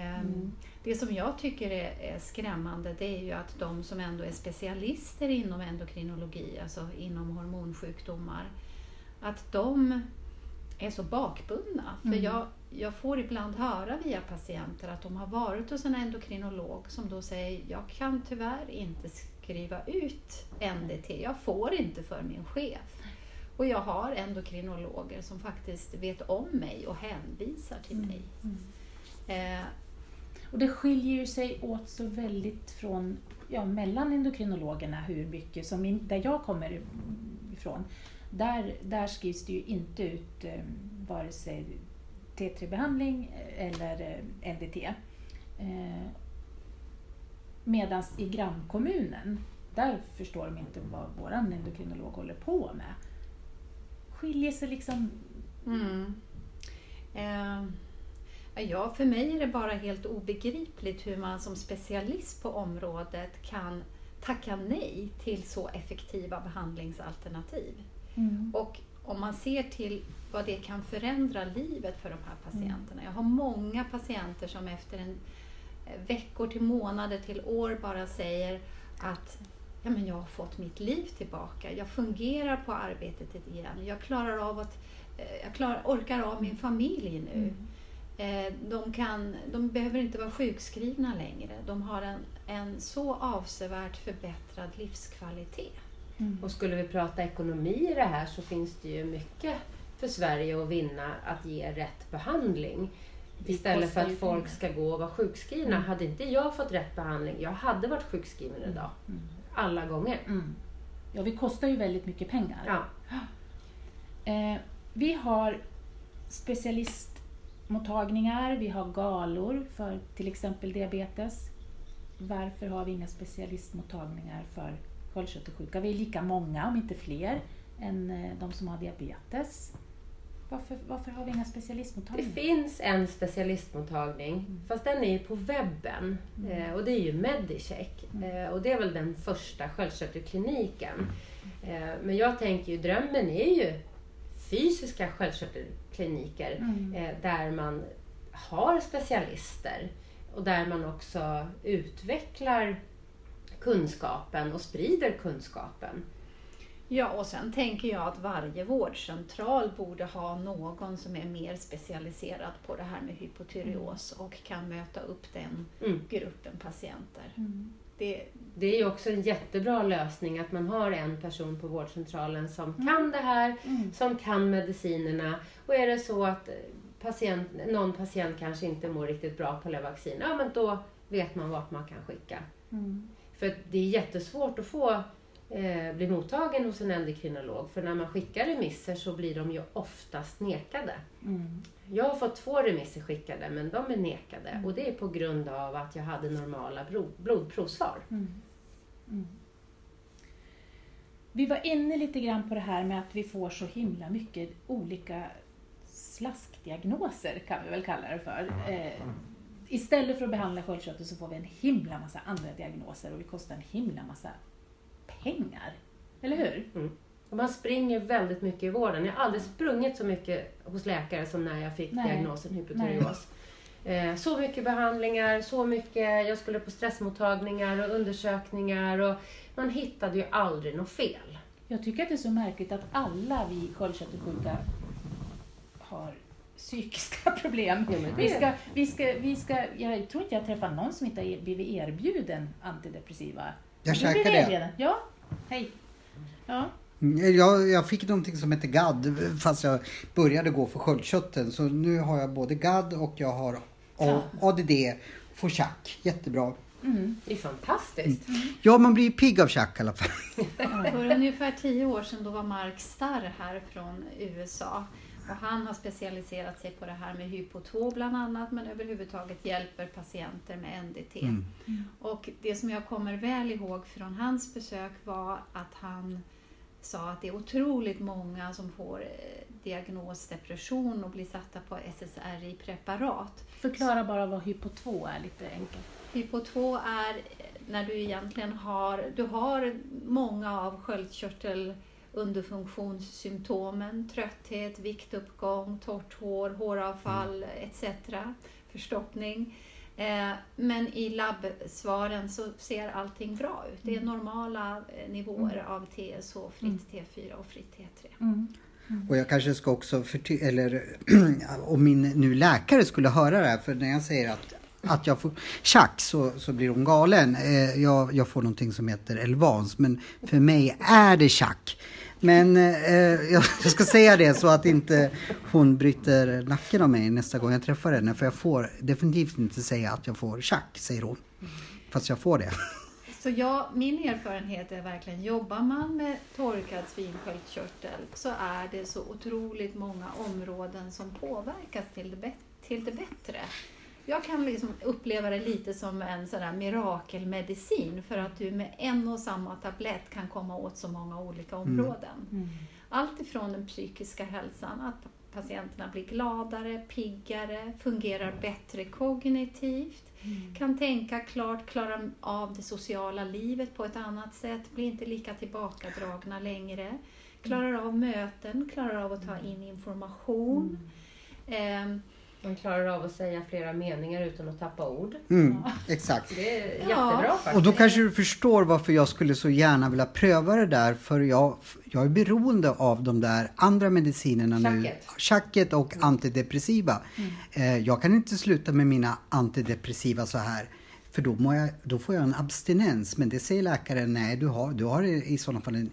Ehm, Mm. Det som jag tycker är, är skrämmande det är ju att de som ändå är specialister inom endokrinologi, alltså inom hormonsjukdomar, att de är så bakbundna. För Mm. jag, jag får ibland höra via patienter att de har varit hos en endokrinolog som då säger jag kan tyvärr inte skriva ut NDT, jag får inte för min chef. Och jag har endokrinologer som faktiskt vet om mig och hänvisar till mig. Eh, Och det skiljer ju sig åt så väldigt från, ja, mellan endokrinologerna hur mycket, som in, där jag kommer ifrån, där, där skrivs det ju inte ut eh, vare sig T3-behandling eller eh, Eh, Medan i grannkommunen, där förstår de inte vad vår endokrinolog håller på med. Skiljer sig liksom... Mm. Eh, Ja, för mig är det bara helt obegripligt hur man som specialist på området kan tacka nej till så effektiva behandlingsalternativ. Mm. Och om man ser till vad det kan förändra livet för de här patienterna. Jag har många patienter som efter en eh, veckor till månader till år bara säger att ja, men jag har fått mitt liv tillbaka. Jag fungerar på arbetet igen. Jag klarar av att eh, jag klarar, orkar av min familj nu. Mm. Eh, De, kan, de behöver inte vara sjukskrivna längre. De har en, en så avsevärt förbättrad livskvalitet. Mm. Och skulle vi prata ekonomi i det här så finns det ju mycket för Sverige att vinna att ge rätt behandling. Istället för att folk ska gå och vara sjukskrivna. Mm. Hade inte jag fått rätt behandling, jag hade varit sjukskriven idag. Mm. Alla gånger. Mm. Ja, vi kostar ju väldigt mycket pengar. Ja. Eh, vi har specialistmottagningar, vi har galor för till exempel diabetes. Varför har vi inga specialistmottagningar för sköldkörtelsjuka? Vi är lika många, om inte fler, än eh, de som har diabetes. Varför, varför har vi inga Det specialistmottagningar? finns en specialistmottagning, Mm. fast den är på webben. Eh, och det är ju Medicheck. Mm. Eh, och det är väl den första sköldkörtelkliniken. Eh, men jag tänker ju, drömmen är ju fysiska sköldkörtelkliniker Mm. där man har specialister och där man också utvecklar kunskapen och sprider kunskapen. Ja, och sen tänker jag att varje vårdcentral borde ha någon som är mer specialiserad på det här med hypotyreos och kan möta upp den Mm. gruppen patienter. Mm. Det, Det är ju också en jättebra lösning att man har en person på vårdcentralen som kan det här, Mm. som kan medicinerna. Och är det så att eh, patient, någon patient kanske inte mår riktigt bra på Levaxin, ja men då vet man vart man kan skicka. Mm. För det är jättesvårt att få eh, bli mottagen hos en endokrinolog för när man skickar remisser så blir de ju oftast nekade. Mm. Jag har fått två remisser skickade men de är nekade och det är på grund av att jag hade normala blod, blodprovsvar. Mm. Mm. Vi var inne lite grann på det här med att vi får så himla mycket olika slaskdiagnoser kan vi väl kalla det för. Eh, istället för att behandla sköldkörtel så får vi en himla massa andra diagnoser och det kostar en himla massa pengar. Eller hur? Och man springer väldigt mycket i vården. Jag har aldrig sprungit så mycket hos läkare som när jag fick Nej. diagnosen hypotyreos. Eh, så mycket behandlingar, så mycket, jag skulle på stressmottagningar och undersökningar och man hittade ju aldrig något fel. Jag tycker att det är så märkligt att alla vi sköldkörtelsjuka har psykiska problem. Vi ska, vi ska, vi ska, jag tror inte jag träffar någon som inte har blivit erbjuden antidepressiva. Jag blev det. erbjuden. Ja, hej. Ja. Mm, Jag, jag fick någonting som heter GAD fast jag började gå för sköldkörteln. Så nu har jag både GAD och jag har ADD. Får tjack. Jättebra. Mm. Det är fantastiskt. Ja, man blir pigg av tjack i alla fall. För ungefär tio år sedan då var Mark Starr här från USA. Och han har specialiserat sig på det här med hypo 2 bland annat men överhuvudtaget hjälper patienter med NDT. Mm. Och det som jag kommer väl ihåg från hans besök var att han sa att det är otroligt många som får eh, diagnos depression och blir satta på SSRI-preparat. Förklara bara vad hypo 2 är lite enkelt. Hypo 2 är när du egentligen har, du har många av sköldkörtel underfunktionssymptomen, trötthet, viktuppgång, torrt hår, håravfall etc. Förstoppning. Eh, Men i labbsvaren så ser allting bra ut. Det är normala eh, nivåer av TSH, fritt T4 och fritt T3. Mm. Och jag kanske ska också förty- eller om min nu läkare skulle höra det här, för när jag säger att att jag får tjack så, så blir hon galen. Eh, jag, jag får någonting som heter Elvans, men för mig är det tjack. Men eh, eh, jag ska säga det så att inte hon bryter nacken av mig nästa gång jag träffar henne. För jag får definitivt inte säga att jag får tjack, säger hon. Fast jag får det. Så jag, min erfarenhet är verkligen, jobbar man med torkad svinsköldkörtel så är det så otroligt många områden som påverkas till det, till det bättre. Jag kan liksom uppleva det lite som en sån där mirakelmedicin för att du med en och samma tablett kan komma åt så många olika områden. Mm. Allt ifrån den psykiska hälsan, att patienterna blir gladare, piggare, fungerar bättre kognitivt, kan tänka klart, klarar av det sociala livet på ett annat sätt, blir inte lika tillbakadragna längre, klarar av möten, klarar av att ta in information. Ehm, Man klarar av att säga flera meningar utan att tappa ord. Mm, exakt. Det är Ja. jättebra faktiskt. Och då kanske du förstår varför jag skulle så gärna vilja pröva det där. För jag, jag är beroende av de där andra medicinerna nu. Tjacket. Tjacket och antidepressiva. Eh, jag kan inte sluta med mina antidepressiva så här. För då, må jag, då får jag en abstinens. Men det säger läkaren, nej du har, du har i sådana fall en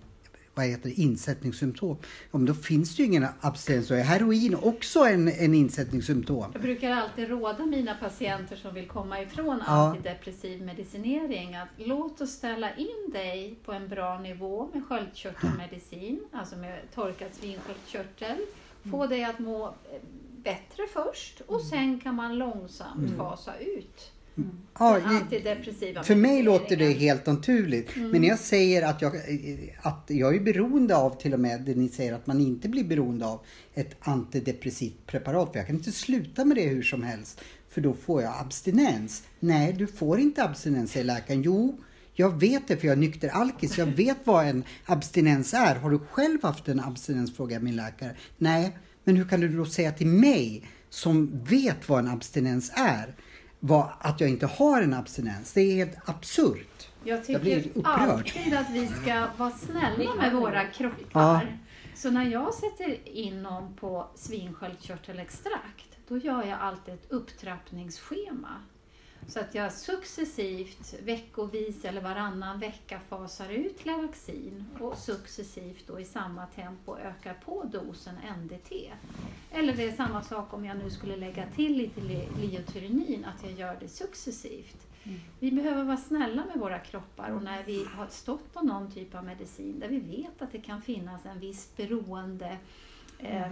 vad heter det, insättningssymptom. Ja, men då finns det ju ingen abstinens. Heroin också en, en insättningssymptom. Jag brukar alltid råda mina patienter som vill komma ifrån Ja. antidepressiv medicinering att låt oss ställa in dig på en bra nivå med sköldkörtelmedicin, alltså med torkad svinsköldkörtel. Få dig att må bättre först och sen kan man långsamt fasa ut Ja, antidepressiva För mig låter det helt naturligt. Men när jag säger att jag, att jag är beroende av till och med det ni säger att man inte blir beroende av ett antidepressivt preparat. För jag kan inte sluta med det hur som helst. För då får jag abstinens. Nej, du får inte abstinens säger läkaren. Jo, jag vet det för jag är nykter alkis. Jag vet vad en abstinens är. Har du själv haft en abstinens? frågar min läkare. Nej, men hur kan du då säga till mig som vet vad en abstinens är? Vad, att jag inte har en abstinens. Det är helt absurt. Jag Jag blir tycker upprörd. alltid att vi ska vara snälla med våra kroppar. Ja. Så när jag sätter in någon på svinsköldkörtelextrakt, då gör jag alltid ett upptrappningsschema. Så att jag successivt, veckovis eller varannan vecka fasar ut Levaxin och successivt då i samma tempo ökar på dosen NDT. Eller det är samma sak om jag nu skulle lägga till lite li- liotyrenin, att jag gör det successivt. Vi behöver vara snälla med våra kroppar och när vi har stått på någon typ av medicin där vi vet att det kan finnas en viss beroende eh,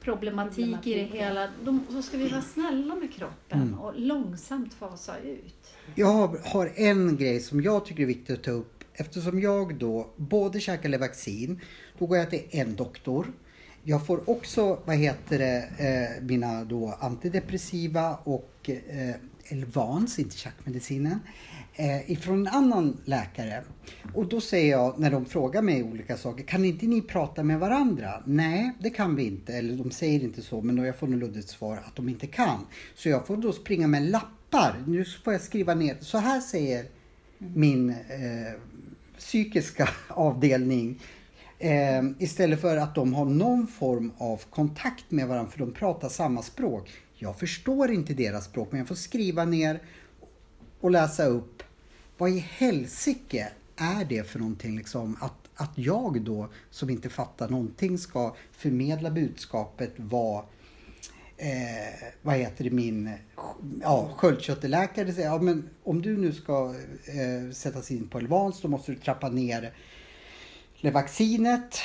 problematik, i det hela, då, så ska vi vara snälla med kroppen och långsamt fasa ut. Jag har, en grej som jag tycker är viktigt att ta upp. Eftersom jag då både käkar Levaxin, då går jag till en doktor. Jag får också, vad heter det, eh, mina då antidepressiva och eh, Elvans, inte tjackmedicinen, eh, ifrån en annan läkare. Och då säger jag, när de frågar mig olika saker, kan inte ni prata med varandra? Nej, det kan vi inte. Eller de säger inte så, men då jag får nog luddigt svar att de inte kan. Så jag får då springa med lappar. Nu får jag skriva ner, så här säger min eh, psykiska avdelning. Eh, istället för att de har någon form av kontakt med varandra, för de pratar samma språk. Jag förstår inte deras språk, men jag får skriva ner och läsa upp. Vad i helsike är det för någonting liksom? Att, att jag då, som inte fattar någonting, ska förmedla budskapet vad eh, vad heter det, min ja, sköldkörtelläkare säger, ja men om du nu ska eh, sättas in på Elvans då måste du trappa ner vaccinet.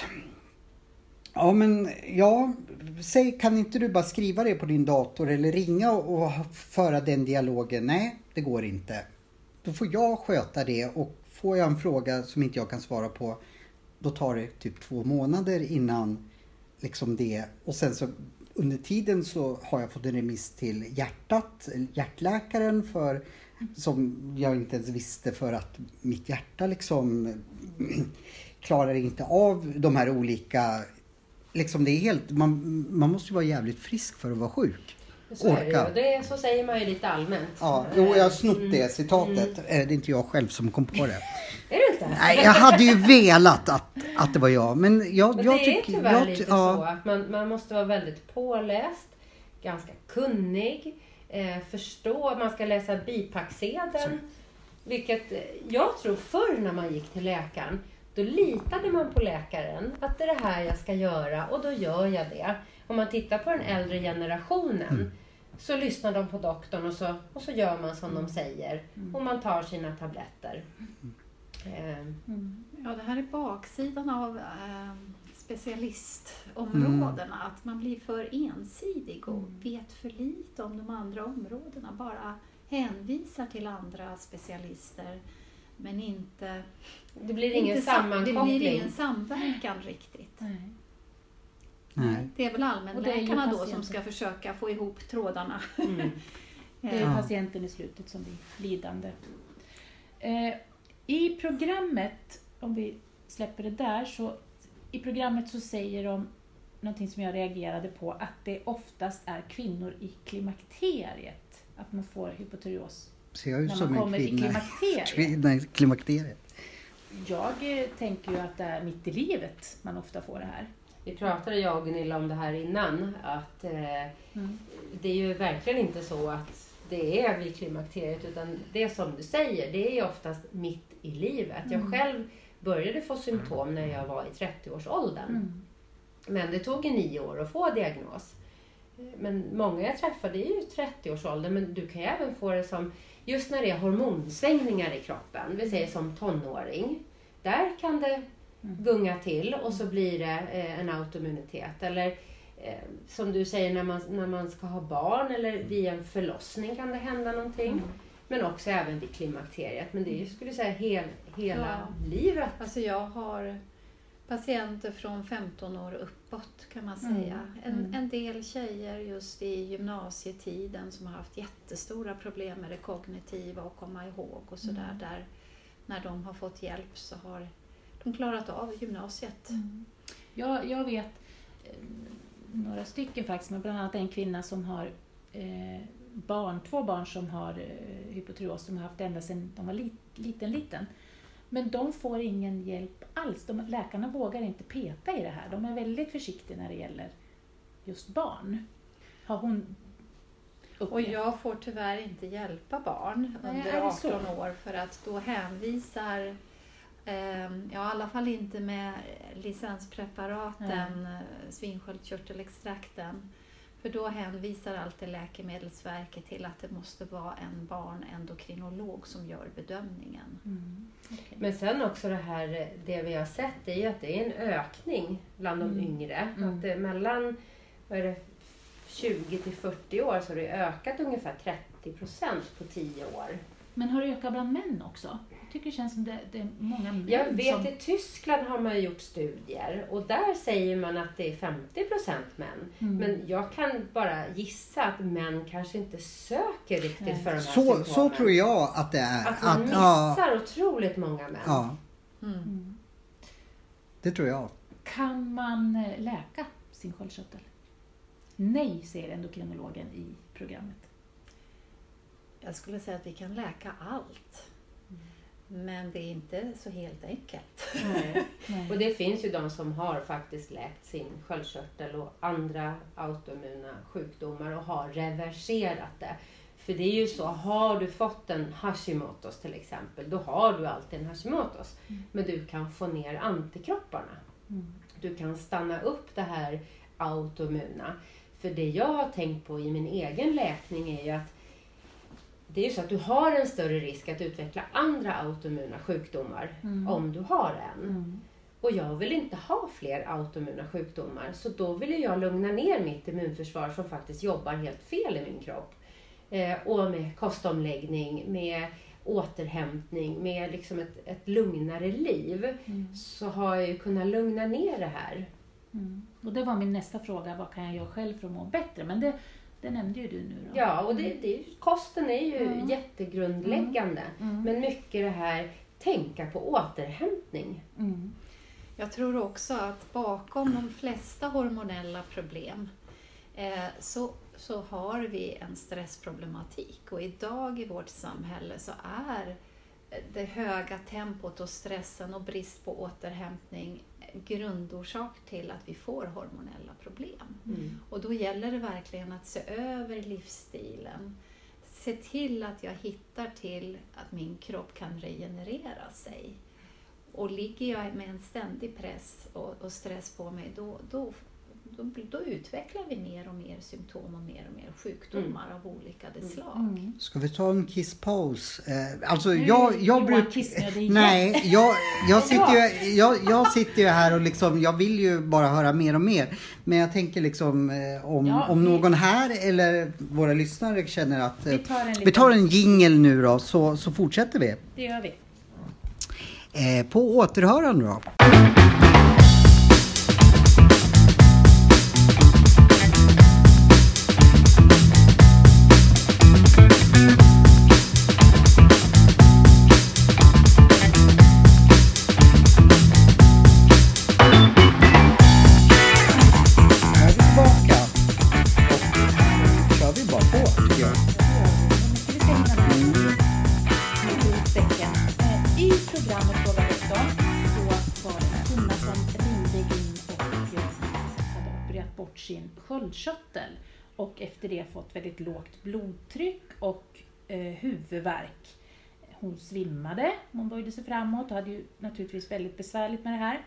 Ja men ja, säg kan inte du bara skriva det på din dator eller ringa och, och föra den dialogen? Nej, det går inte. Då får jag sköta det och får jag en fråga som inte jag kan svara på då tar det typ två månader innan liksom det och sen så under tiden så har jag fått en remiss till hjärtat, hjärtläkaren för som jag inte ens visste för att mitt hjärta liksom klarar inte av de här olika liksom det är helt, man, man måste ju vara jävligt frisk för att vara sjuk. Så är det Orka. ju. Det, så säger man ju lite allmänt. Ja, jo, jag har snott Mm. det citatet. Eh, Det är inte jag själv som kom på det. Är det inte? Nej, jag hade ju velat att, att det var jag. Men jag, Men jag det är tycker... tyvärr jag, lite ja, så att man, man måste vara väldigt påläst, ganska kunnig, eh, förstå, man ska läsa bipacksedeln. Vilket eh, jag tror förr när man gick till läkaren, då litade man på läkaren att det är det här jag ska göra och då gör jag det. Om man tittar på den äldre generationen så lyssnar de på doktorn och så, och så gör man som de säger och man tar sina tabletter. Eh, Ja, det här är baksidan av eh, specialistområdena. Att man blir för ensidig och vet för lite om de andra områdena. Bara hänvisar till andra specialister men inte... det blir ingen inte sam- sammankoppling. Det blir ingen samverkan riktigt. Nej. Nej. Det är väl allmänläkarna då som ska försöka få ihop trådarna. Mm. Det är patienten i slutet som blir lidande. Eh, I programmet, om vi släpper det där, så i programmet så säger de någonting som jag reagerade på, att det oftast är kvinnor i klimakteriet, att man får hypotyreos Ser jag ut när som man en kommer i kvinna? klimakteriet. Kvinna i klimakteriet. Jag eh, tänker ju att det är mitt i livet man ofta får det här. Vi pratade jag och Gunilla om det här innan, att eh, Mm. det är ju verkligen inte så att det är vid klimakteriet, utan det som du säger, det är oftast mitt i livet. Jag Mm. själv började få symptom när jag var i 30-årsåldern. Mm. Men det tog nio år att få diagnos. Men många jag träffade är ju 30-årsåldern, men du kan ju även få det som just när det är hormonsvängningar i kroppen, vi säger som tonåring. Där kan det gunga till och så blir det eh, en autoimmunitet. Eller eh, som du säger när man, när man ska ha barn eller vid en förlossning kan det hända någonting. Mm. Men också även vid klimakteriet. Men det är ju, skulle jag säga, hel, hela Ja. livet. Alltså jag har patienter från 15 år uppåt kan man Mm. säga. En, Mm. en del tjejer just i gymnasietiden som har haft jättestora problem med det kognitiva och komma ihåg och sådär. Mm. Där när de har fått hjälp så har klarat av gymnasiet. Mm. Jag, jag vet eh, några stycken faktiskt, men bland annat en kvinna som har eh, barn, två barn som har eh, hypotyreos som har haft ända sedan de var lit, liten, liten. Men de får ingen hjälp alls. De, läkarna vågar inte peta i det här. De är väldigt försiktiga när det gäller just barn. Har hon Och upplevt? jag får tyvärr inte hjälpa barn Nej, under är det så? 18 år för att då hänvisar, eh, ja i alla fall inte med licenspreparaten, eh, svinsköldkörtelextrakten. För då hänvisar alltid Läkemedelsverket till att det måste vara en barnendokrinolog som gör bedömningen. Mm. okej. Men sen också det här, det vi har sett är ju att det är en ökning bland de Mm. yngre. Mm. Att det, mellan vad är det, 20 till 40 år så har det ökat ungefär 30 procent på 10 år. Men har det ökat bland män också? Jag tycker det känns som det, det är många män Jag vet som... i Tyskland har man gjort studier och där säger man att det är 50 procent män. Mm. Men jag kan bara gissa att män kanske inte söker riktigt Nej. för de här Så, symptomen. så tror jag att det är. Att man ja, missar otroligt många män. ja, Mm. Mm. det tror jag. Kan man eh, läka sin sköldkörtel? Nej, säger endokrinologen i programmet. Jag skulle säga att vi kan läka allt. Men det är inte så helt enkelt. Nej. Nej. Och det finns ju de som har faktiskt läkt sin sköldkörtel och andra autoimmuna sjukdomar och har reverserat det. För det är ju så, har du fått en Hashimoto's till exempel, då har du alltid en Hashimoto's. Mm. Men du kan få ner antikropparna. Mm. Du kan stanna upp det här autoimmuna. För det jag har tänkt på i min egen läkning är ju att det är ju så att du har en större risk att utveckla andra autoimmuna sjukdomar Mm. om du har en. Mm. Och jag vill inte ha fler autoimmuna sjukdomar. Så då vill jag lugna ner mitt immunförsvar som faktiskt jobbar helt fel i min kropp. Eh, och med kostomläggning, med återhämtning, med liksom ett, ett lugnare liv. Mm. Så har jag ju kunnat lugna ner det här. Mm. Och det var min nästa fråga, vad kan jag göra själv för att må bättre? Men det, det nämnde ju du nu då. Ja, och det, det, kosten är ju Mm. jättegrundläggande. Mm. Men mycket det här, tänka på återhämtning. Mm. Jag tror också att bakom de flesta hormonella problem eh, så, så har vi en stressproblematik. Och idag i vårt samhälle så är det höga tempot och stressen och brist på återhämtning grundorsak till att vi får hormonella problem. Mm. Och då gäller det verkligen att se över livsstilen. Se till att jag hittar till att min kropp kan regenerera sig. Och ligger jag med en ständig press och, och stress på mig, då, då, då, då utvecklar vi mer och mer symptom och mer och mer sjukdomar av olika Mm. slag. Mm. Ska vi ta en kisspaus? Eh, alltså Nu jag, jag brukar... Nej, jag, jag, sitter ju, jag, jag sitter ju här och liksom, jag vill ju bara höra mer och mer. Men jag tänker liksom eh, om, Ja, om någon här eller våra lyssnare känner att eh, Vi tar en vi liten- tar en jingel nu då så, så fortsätter vi. Det gör vi. Eh, på återhörande då. Väldigt lågt blodtryck och eh, huvudvärk. Hon svimmade, hon böjde sig framåt och hade ju naturligtvis väldigt besvärligt med det här.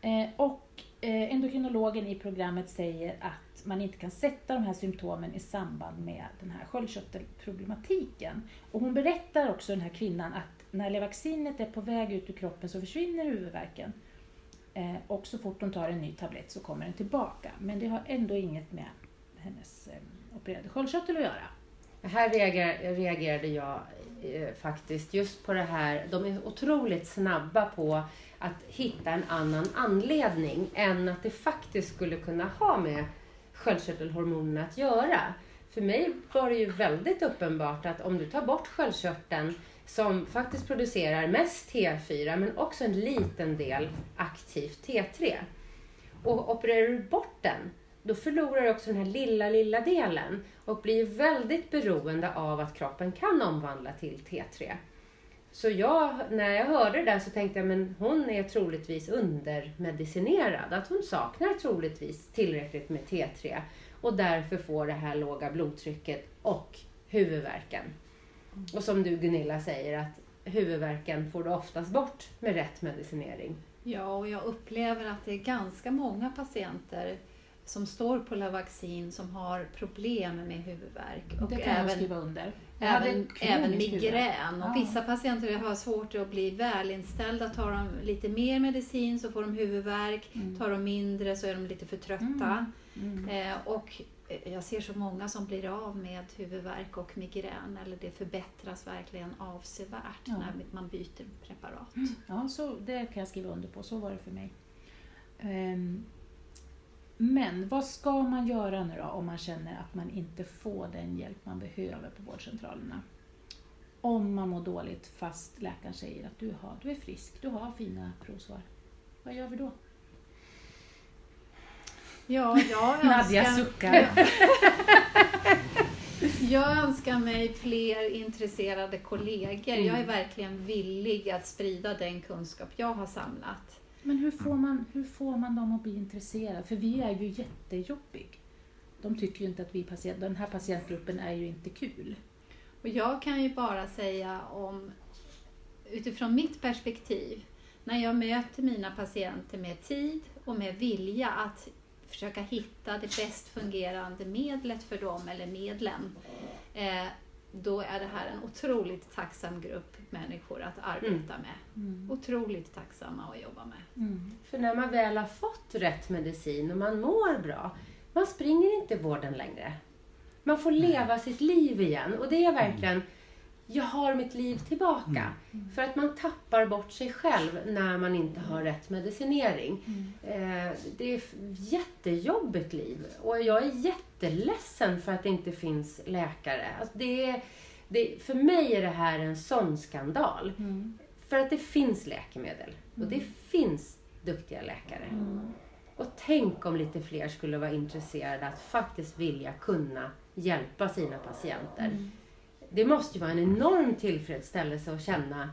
Eh, och eh, endokrinologen i programmet säger att man inte kan sätta de här symptomen i samband med den här sköldkörtelproblematiken. Och hon berättar också, den här kvinnan, att när Levaxinet är på väg ut ur kroppen så försvinner huvudvärken. Eh, och så fort hon tar en ny tablett så kommer den tillbaka. Men det har ändå inget med hennes eh, opererade sköldkörtel att göra. Här reagerade, reagerade jag eh, faktiskt just på det här. De är otroligt snabba på att hitta en annan anledning än att det faktiskt skulle kunna ha med sköldkörtelhormonerna att göra. För mig var det ju väldigt uppenbart att om du tar bort sköldkörteln som faktiskt producerar mest T4 men också en liten del aktivt T3. Och opererar du bort den, då förlorar du också den här lilla, lilla delen och blir väldigt beroende av att kroppen kan omvandla till T3. Så jag, när jag hörde det där så tänkte jag, men hon är troligtvis undermedicinerad. Att hon saknar troligtvis tillräckligt med T3 och därför får det här låga blodtrycket och huvudvärken. Och som du Gunilla säger att huvudvärken får du oftast bort med rätt medicinering. Ja, och jag upplever att det är ganska många patienter som står på Lavaxin som har problem med huvudvärk. Och det kan även, skriva under. Även, även migrän. Och vissa patienter har svårt att bli välinställda. Tar de lite mer medicin så får de huvudvärk. Mm. Tar de mindre så är de lite för trötta. Mm. Mm. Eh, och jag ser så många som blir av med huvudvärk och migrän eller det förbättras verkligen avsevärt ja. när man byter preparat. Ja, så det kan jag skriva under på. Så var det för mig. Um, men vad ska man göra nu då om man känner att man inte får den hjälp man behöver på vårdcentralerna? Om man mår dåligt fast läkaren säger att du, har, du är frisk, du har fina provsvar. Vad gör vi då? Ja, jag önskar... Nadja suckar. jag önskar mig fler intresserade kollegor. Mm. Jag är mm. verkligen villig att sprida den kunskap jag har samlat. Men hur får man, hur får man dem att bli intresserade? För vi är ju jättejobbig. De tycker ju inte att vi patient, den här patientgruppen är ju inte kul. Och jag kan ju bara säga om, utifrån mitt perspektiv, när jag möter mina patienter med tid och med vilja att försöka hitta det bäst fungerande medlet för dem, eller medlen, eh, då är det här en otroligt tacksam grupp människor att arbeta mm. med. Mm. Otroligt tacksamma att jobba med. Mm. För när man väl har fått rätt medicin och man mår bra, man springer inte vården längre. Man får leva sitt liv igen och det är verkligen jag har mitt liv tillbaka. Mm. För att man tappar bort sig själv när man inte har rätt medicinering. Mm. Eh, det är ett jättejobbigt liv och jag är jätteledsen för att det inte finns läkare. Alltså det är, det, för mig är det här en sån skandal. Mm. För att det finns läkemedel och det mm. finns duktiga läkare. Mm. Och tänk om lite fler skulle vara intresserade att faktiskt vilja kunna hjälpa sina patienter. Det måste ju vara en enorm tillfredsställelse att känna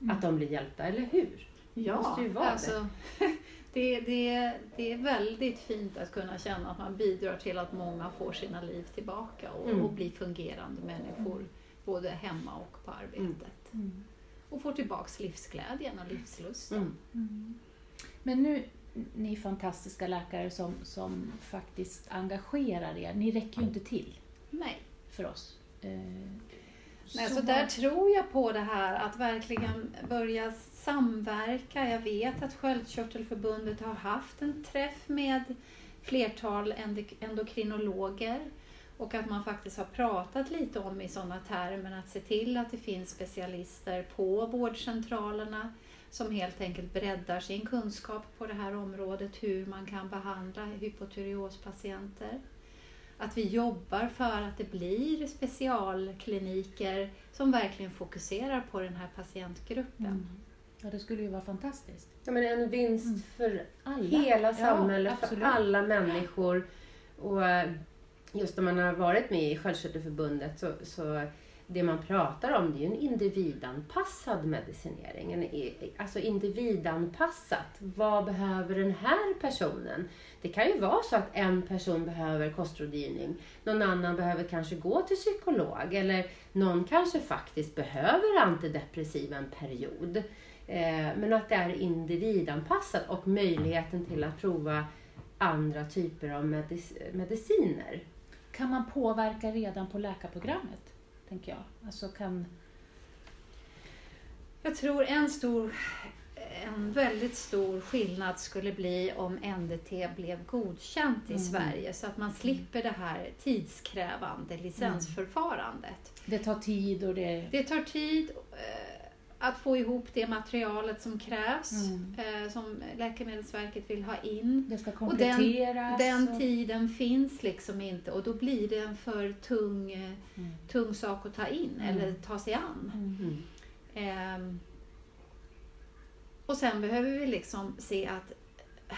mm. att de blir hjälpta, eller hur? Ja, det måste ju vara alltså, det. Det, det. Det är väldigt fint att kunna känna att man bidrar till att många får sina liv tillbaka och, mm. och blir fungerande människor både hemma och på arbetet. Mm. mm. Och får tillbaks livsglädjen och livslusten. Mm. Mm. Men nu, ni fantastiska läkare som, som faktiskt engagerar er, ni räcker ju inte till Nej. för oss. Eh, Nej, så, så där tror jag på det här att verkligen börja samverka. Jag vet att Sköldkörtelförbundet har haft en träff med flertal endokrinologer och att man faktiskt har pratat lite om i sådana termer att se till att det finns specialister på vårdcentralerna som helt enkelt breddar sin kunskap på det här området, hur man kan behandla hypotyreospatienter att vi jobbar för att det blir specialkliniker som verkligen fokuserar på den här patientgruppen. Mm. Ja, det skulle ju vara fantastiskt. Ja, men en vinst mm. för alla. hela samhället, ja, för alla människor. Och eh, just när man har varit med i Sköldkörtelförbundet så, så det man pratar om det är ju en individanpassad medicinering. En, alltså individanpassat. Vad behöver den här personen? Det kan ju vara så att en person behöver kostrådgivning, någon annan behöver kanske gå till psykolog eller någon kanske faktiskt behöver antidepressiva en period. Eh, men att det är individanpassat och möjligheten till att prova andra typer av medic mediciner. Kan man påverka redan på läkarprogrammet? Tänker jag. Alltså kan... Jag tror en stor en väldigt stor skillnad skulle bli om NDT blev godkänt i mm. Sverige så att man slipper det här tidskrävande licensförfarandet. Det tar tid och det... Det tar tid eh, att få ihop det materialet som krävs, mm. eh, som Läkemedelsverket vill ha in. Det ska kompletteras. Och den, den tiden finns liksom inte och då blir det en för tung, eh, mm. tung sak att ta in eller mm. ta sig an. Eh, och sen behöver vi liksom se att eh,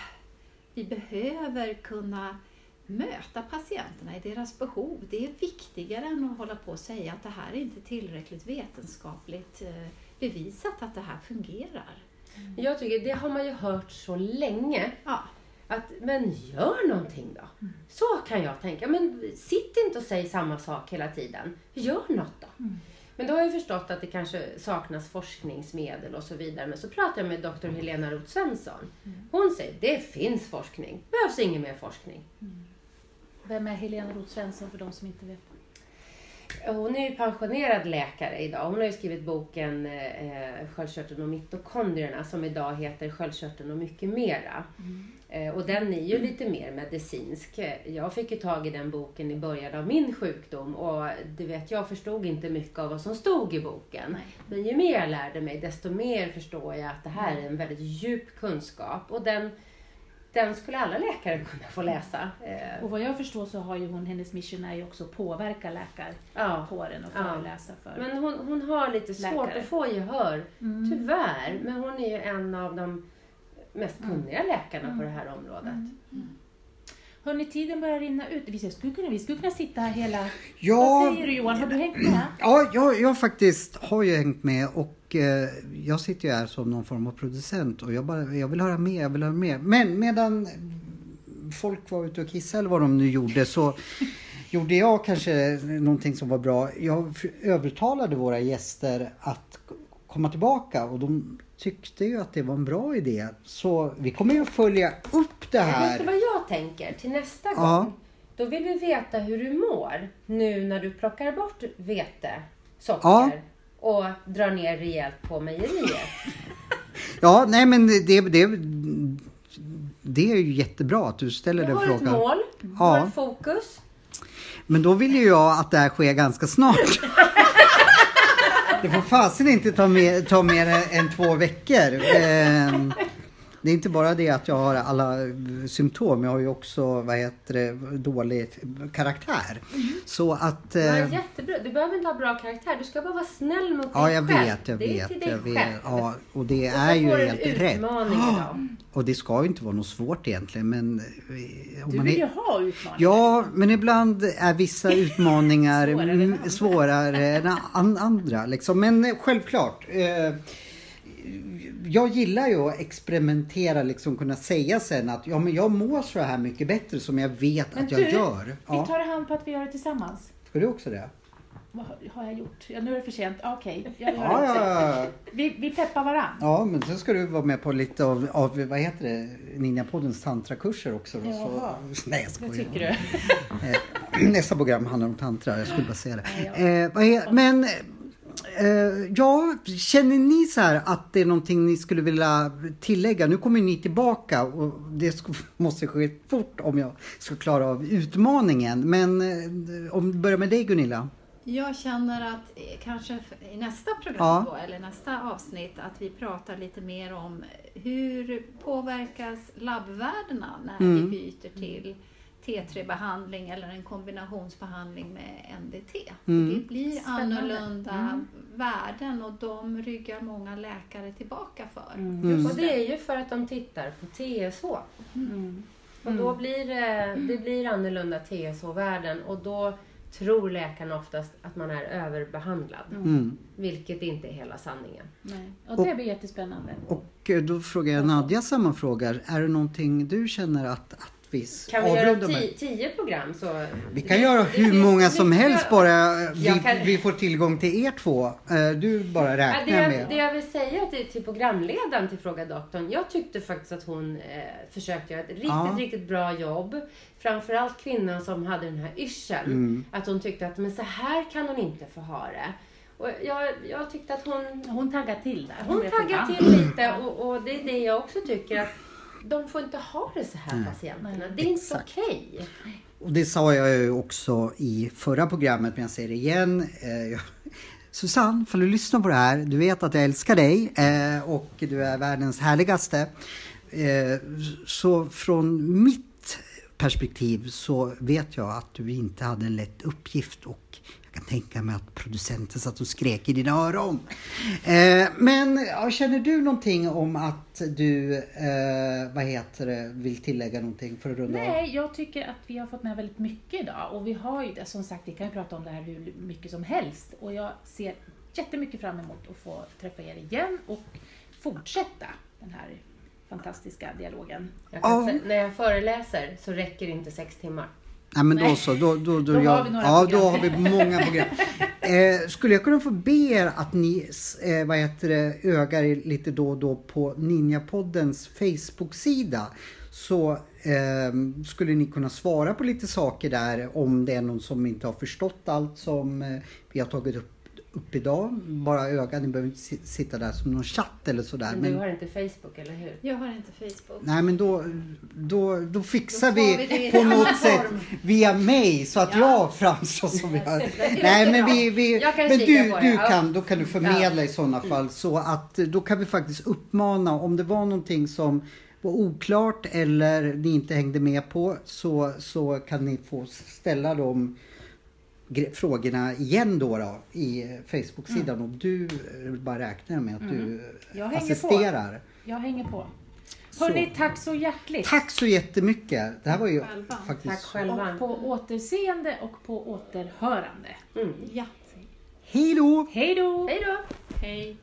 vi behöver kunna möta patienterna i deras behov. Det är viktigare än att hålla på och säga att det här är inte tillräckligt vetenskapligt eh, bevisat att det här fungerar. Mm. Jag tycker, det har man ju hört så länge. Ja. Att, men gör någonting då. Mm. Så kan jag tänka. Men sitt inte och säg samma sak hela tiden. Gör något då. Mm. Men då har jag förstått att det kanske saknas forskningsmedel och så vidare. Men så pratar jag med doktor Helena Roth Svensson. Mm. Hon säger det finns forskning. behövs ingen mer forskning. Mm. Vem är Helena Roth Svensson för de som inte vet? Hon är ju pensionerad läkare idag. Hon har ju skrivit boken eh, Sköldkörteln och mitokondrierna som idag heter Sköldkörteln och mycket mera. Mm. Eh, och den är ju lite mer medicinsk. Jag fick ju tag i den boken i början av min sjukdom och du vet, jag förstod inte mycket av vad som stod i boken. Nej. Men ju mer jag lärde mig desto mer förstår jag att det här är en väldigt djup kunskap. Och den den skulle alla läkare kunna få läsa. Och vad jag förstår så har ju hon, hennes mission är ju också att påverka läkarkåren och föreläsa för Men hon, hon har lite svårt läkare. att få gehör, mm. tyvärr. Men hon är ju en av de mest mm. kunniga mm. läkarna mm. på det här området. Mm. mm. Hörni, tiden börjar rinna ut. Vi skulle kunna, vi skulle kunna sitta här hela... Ja, Vad säger du Johan? Har du hängt med? Ja, jag, jag faktiskt har ju hängt med och eh, jag sitter ju här som någon form av producent och jag, bara, jag vill höra mer, jag vill höra mer. Men medan folk var ute och kissade eller vad de nu gjorde så gjorde jag kanske någonting som var bra. Jag övertalade våra gäster att komma tillbaka och de tyckte ju att det var en bra idé. Så vi kommer ju att följa upp det här. Vet du vad jag tänker till nästa ja. gång? Då vill vi veta hur du mår nu när du plockar bort vete, socker ja. Och drar ner rejält på mejeriet. ja, nej men det, det, det är ju jättebra att du ställer den frågan. Du har ett mål, du ja. har fokus. Men då vill ju jag att det här sker ganska snart. Det får fasen inte ta, med, ta mer än två veckor. Eh, det är inte bara det att jag har alla symptom, jag har ju också vad heter det, dålig karaktär. Mm. Så att... Eh, ja, jättebra. Du behöver inte ha bra karaktär, du ska bara vara snäll mot ja, dig jag själv. Vet, jag det vet, är till dig jag vet. själv. Ja, och det och är ju helt rätt. Idag. Och det ska ju inte vara något svårt egentligen men... Eh, du vill är... ju ha utmaningar. Ja, men ibland är vissa utmaningar svårare, svårare än andra. Liksom. Men självklart. Eh, jag gillar ju att experimentera, liksom kunna säga sen att ja, men jag mår så här mycket bättre som jag vet men att jag du, gör. Ja. vi tar hand på att vi gör det tillsammans. Ska du också det? Vad har jag gjort? Ja, nu är det för sent. Okej, okay, jag gör ja, det också. Vi, vi peppar varann. Ja, men sen ska du vara med på lite av, av vad heter det, Ninjapoddens tantrakurser också. Då, så, nej, jag skojar. Det tycker du? Eh, nästa program handlar om tantra, jag skulle bara säga det. Ja, ja. Eh, men ja, känner ni så här att det är någonting ni skulle vilja tillägga? Nu kommer ni tillbaka och det måste ske fort om jag ska klara av utmaningen. Men uh, om vi börjar med dig Gunilla. Jag känner att eh, kanske i nästa program ja. då, eller nästa avsnitt att vi pratar lite mer om hur påverkas labbvärdena när mm. vi byter till T3-behandling eller en kombinationsbehandling med NDT. Mm. Det blir Spännande. annorlunda mm. värden och de ryggar många läkare tillbaka för. Mm. Och det är ju för att de tittar på TSH. Mm. Och då blir det, det blir annorlunda TSH-värden och då tror läkarna oftast att man är överbehandlad. Mm. Vilket inte är hela sanningen. Nej. Och det blir jättespännande. Och eh, då frågar jag Nadja samma fråga. Är det någonting du känner att, att vi s- Kan vi göra avrundar med? tio, tio program så... Vi kan göra hur många som helst bara vi, kan- vi får tillgång till er två. Eh, Du bara Ja, räknar det, jag, med. det jag vill säga till, till programledaren till Fråga doktorn. Jag tyckte faktiskt att hon eh, försökte göra ett riktigt, Ja. riktigt bra jobb. Framförallt kvinnan som hade den här yrseln. Mm. Att hon tyckte att men så här kan hon inte få ha det. Och jag, jag tyckte att hon, Hon taggar till där. hon blev förbannad. till lite och, och det är det jag också tycker att de får inte ha det så här patienterna. Det är inte Exakt. okej. Och det sa jag ju också i förra programmet, men jag säger det igen. Eh, Susanne, får du lyssna på det här, du vet att jag älskar dig eh, och du är världens härligaste. Eh, så från mitt perspektiv så vet jag att du inte hade en lätt uppgift och jag kan tänka mig att producenten satt och skrek i dina öron. Eh, men ja, känner du någonting om att du, eh, vad heter det, vill tillägga någonting för att runda av? Nej, jag tycker att vi har fått med väldigt mycket idag. Och vi har ju, som sagt, vi kan ju prata om det här hur mycket som helst. Och jag ser jättemycket fram emot att få träffa er igen och fortsätta den här fantastiska dialogen. Jag kan Ja. sä- när jag föreläser så räcker det inte sex timmar. Nej men då så, då, då, då, Då har jag, vi några ja, program. då har vi många program. Eh, skulle jag kunna få be er att ni eh, vad heter det, ögar er lite då och då på Ninjapoddens Facebook-sida så eh, skulle ni kunna svara på lite saker där om det är någon som inte har förstått allt som eh, vi har tagit upp, upp idag. Bara öga, ni behöver inte si- sitta där som någon chatt eller sådär. Men, Men, du har inte Facebook, eller hur? Jag har inte Facebook. Nej men då, då, då fixar Då vi, vi på något sätt form. via mig så att Ja. jag framstår som jag... Nej men vi, vi Jag kan men du, du ja. kan, då kan du förmedla i sådana fall så att eh, då kan vi faktiskt uppmana om det var någonting som var oklart eller ni inte hängde med på så, så kan ni få ställa de gre- frågorna igen då, då i eh, Facebook-sidan och du eh, bara räknar med att du Mm. Jag eh, hänger på. assisterar. Jag hänger på. Så. Hörni, tack så hjärtligt! Tack så jättemycket. Det här var ju Själva. faktiskt... Tack själva. Och på återseende och på återhörande. Mm. Ja. Hej då! Hej då! Hej då! Hej.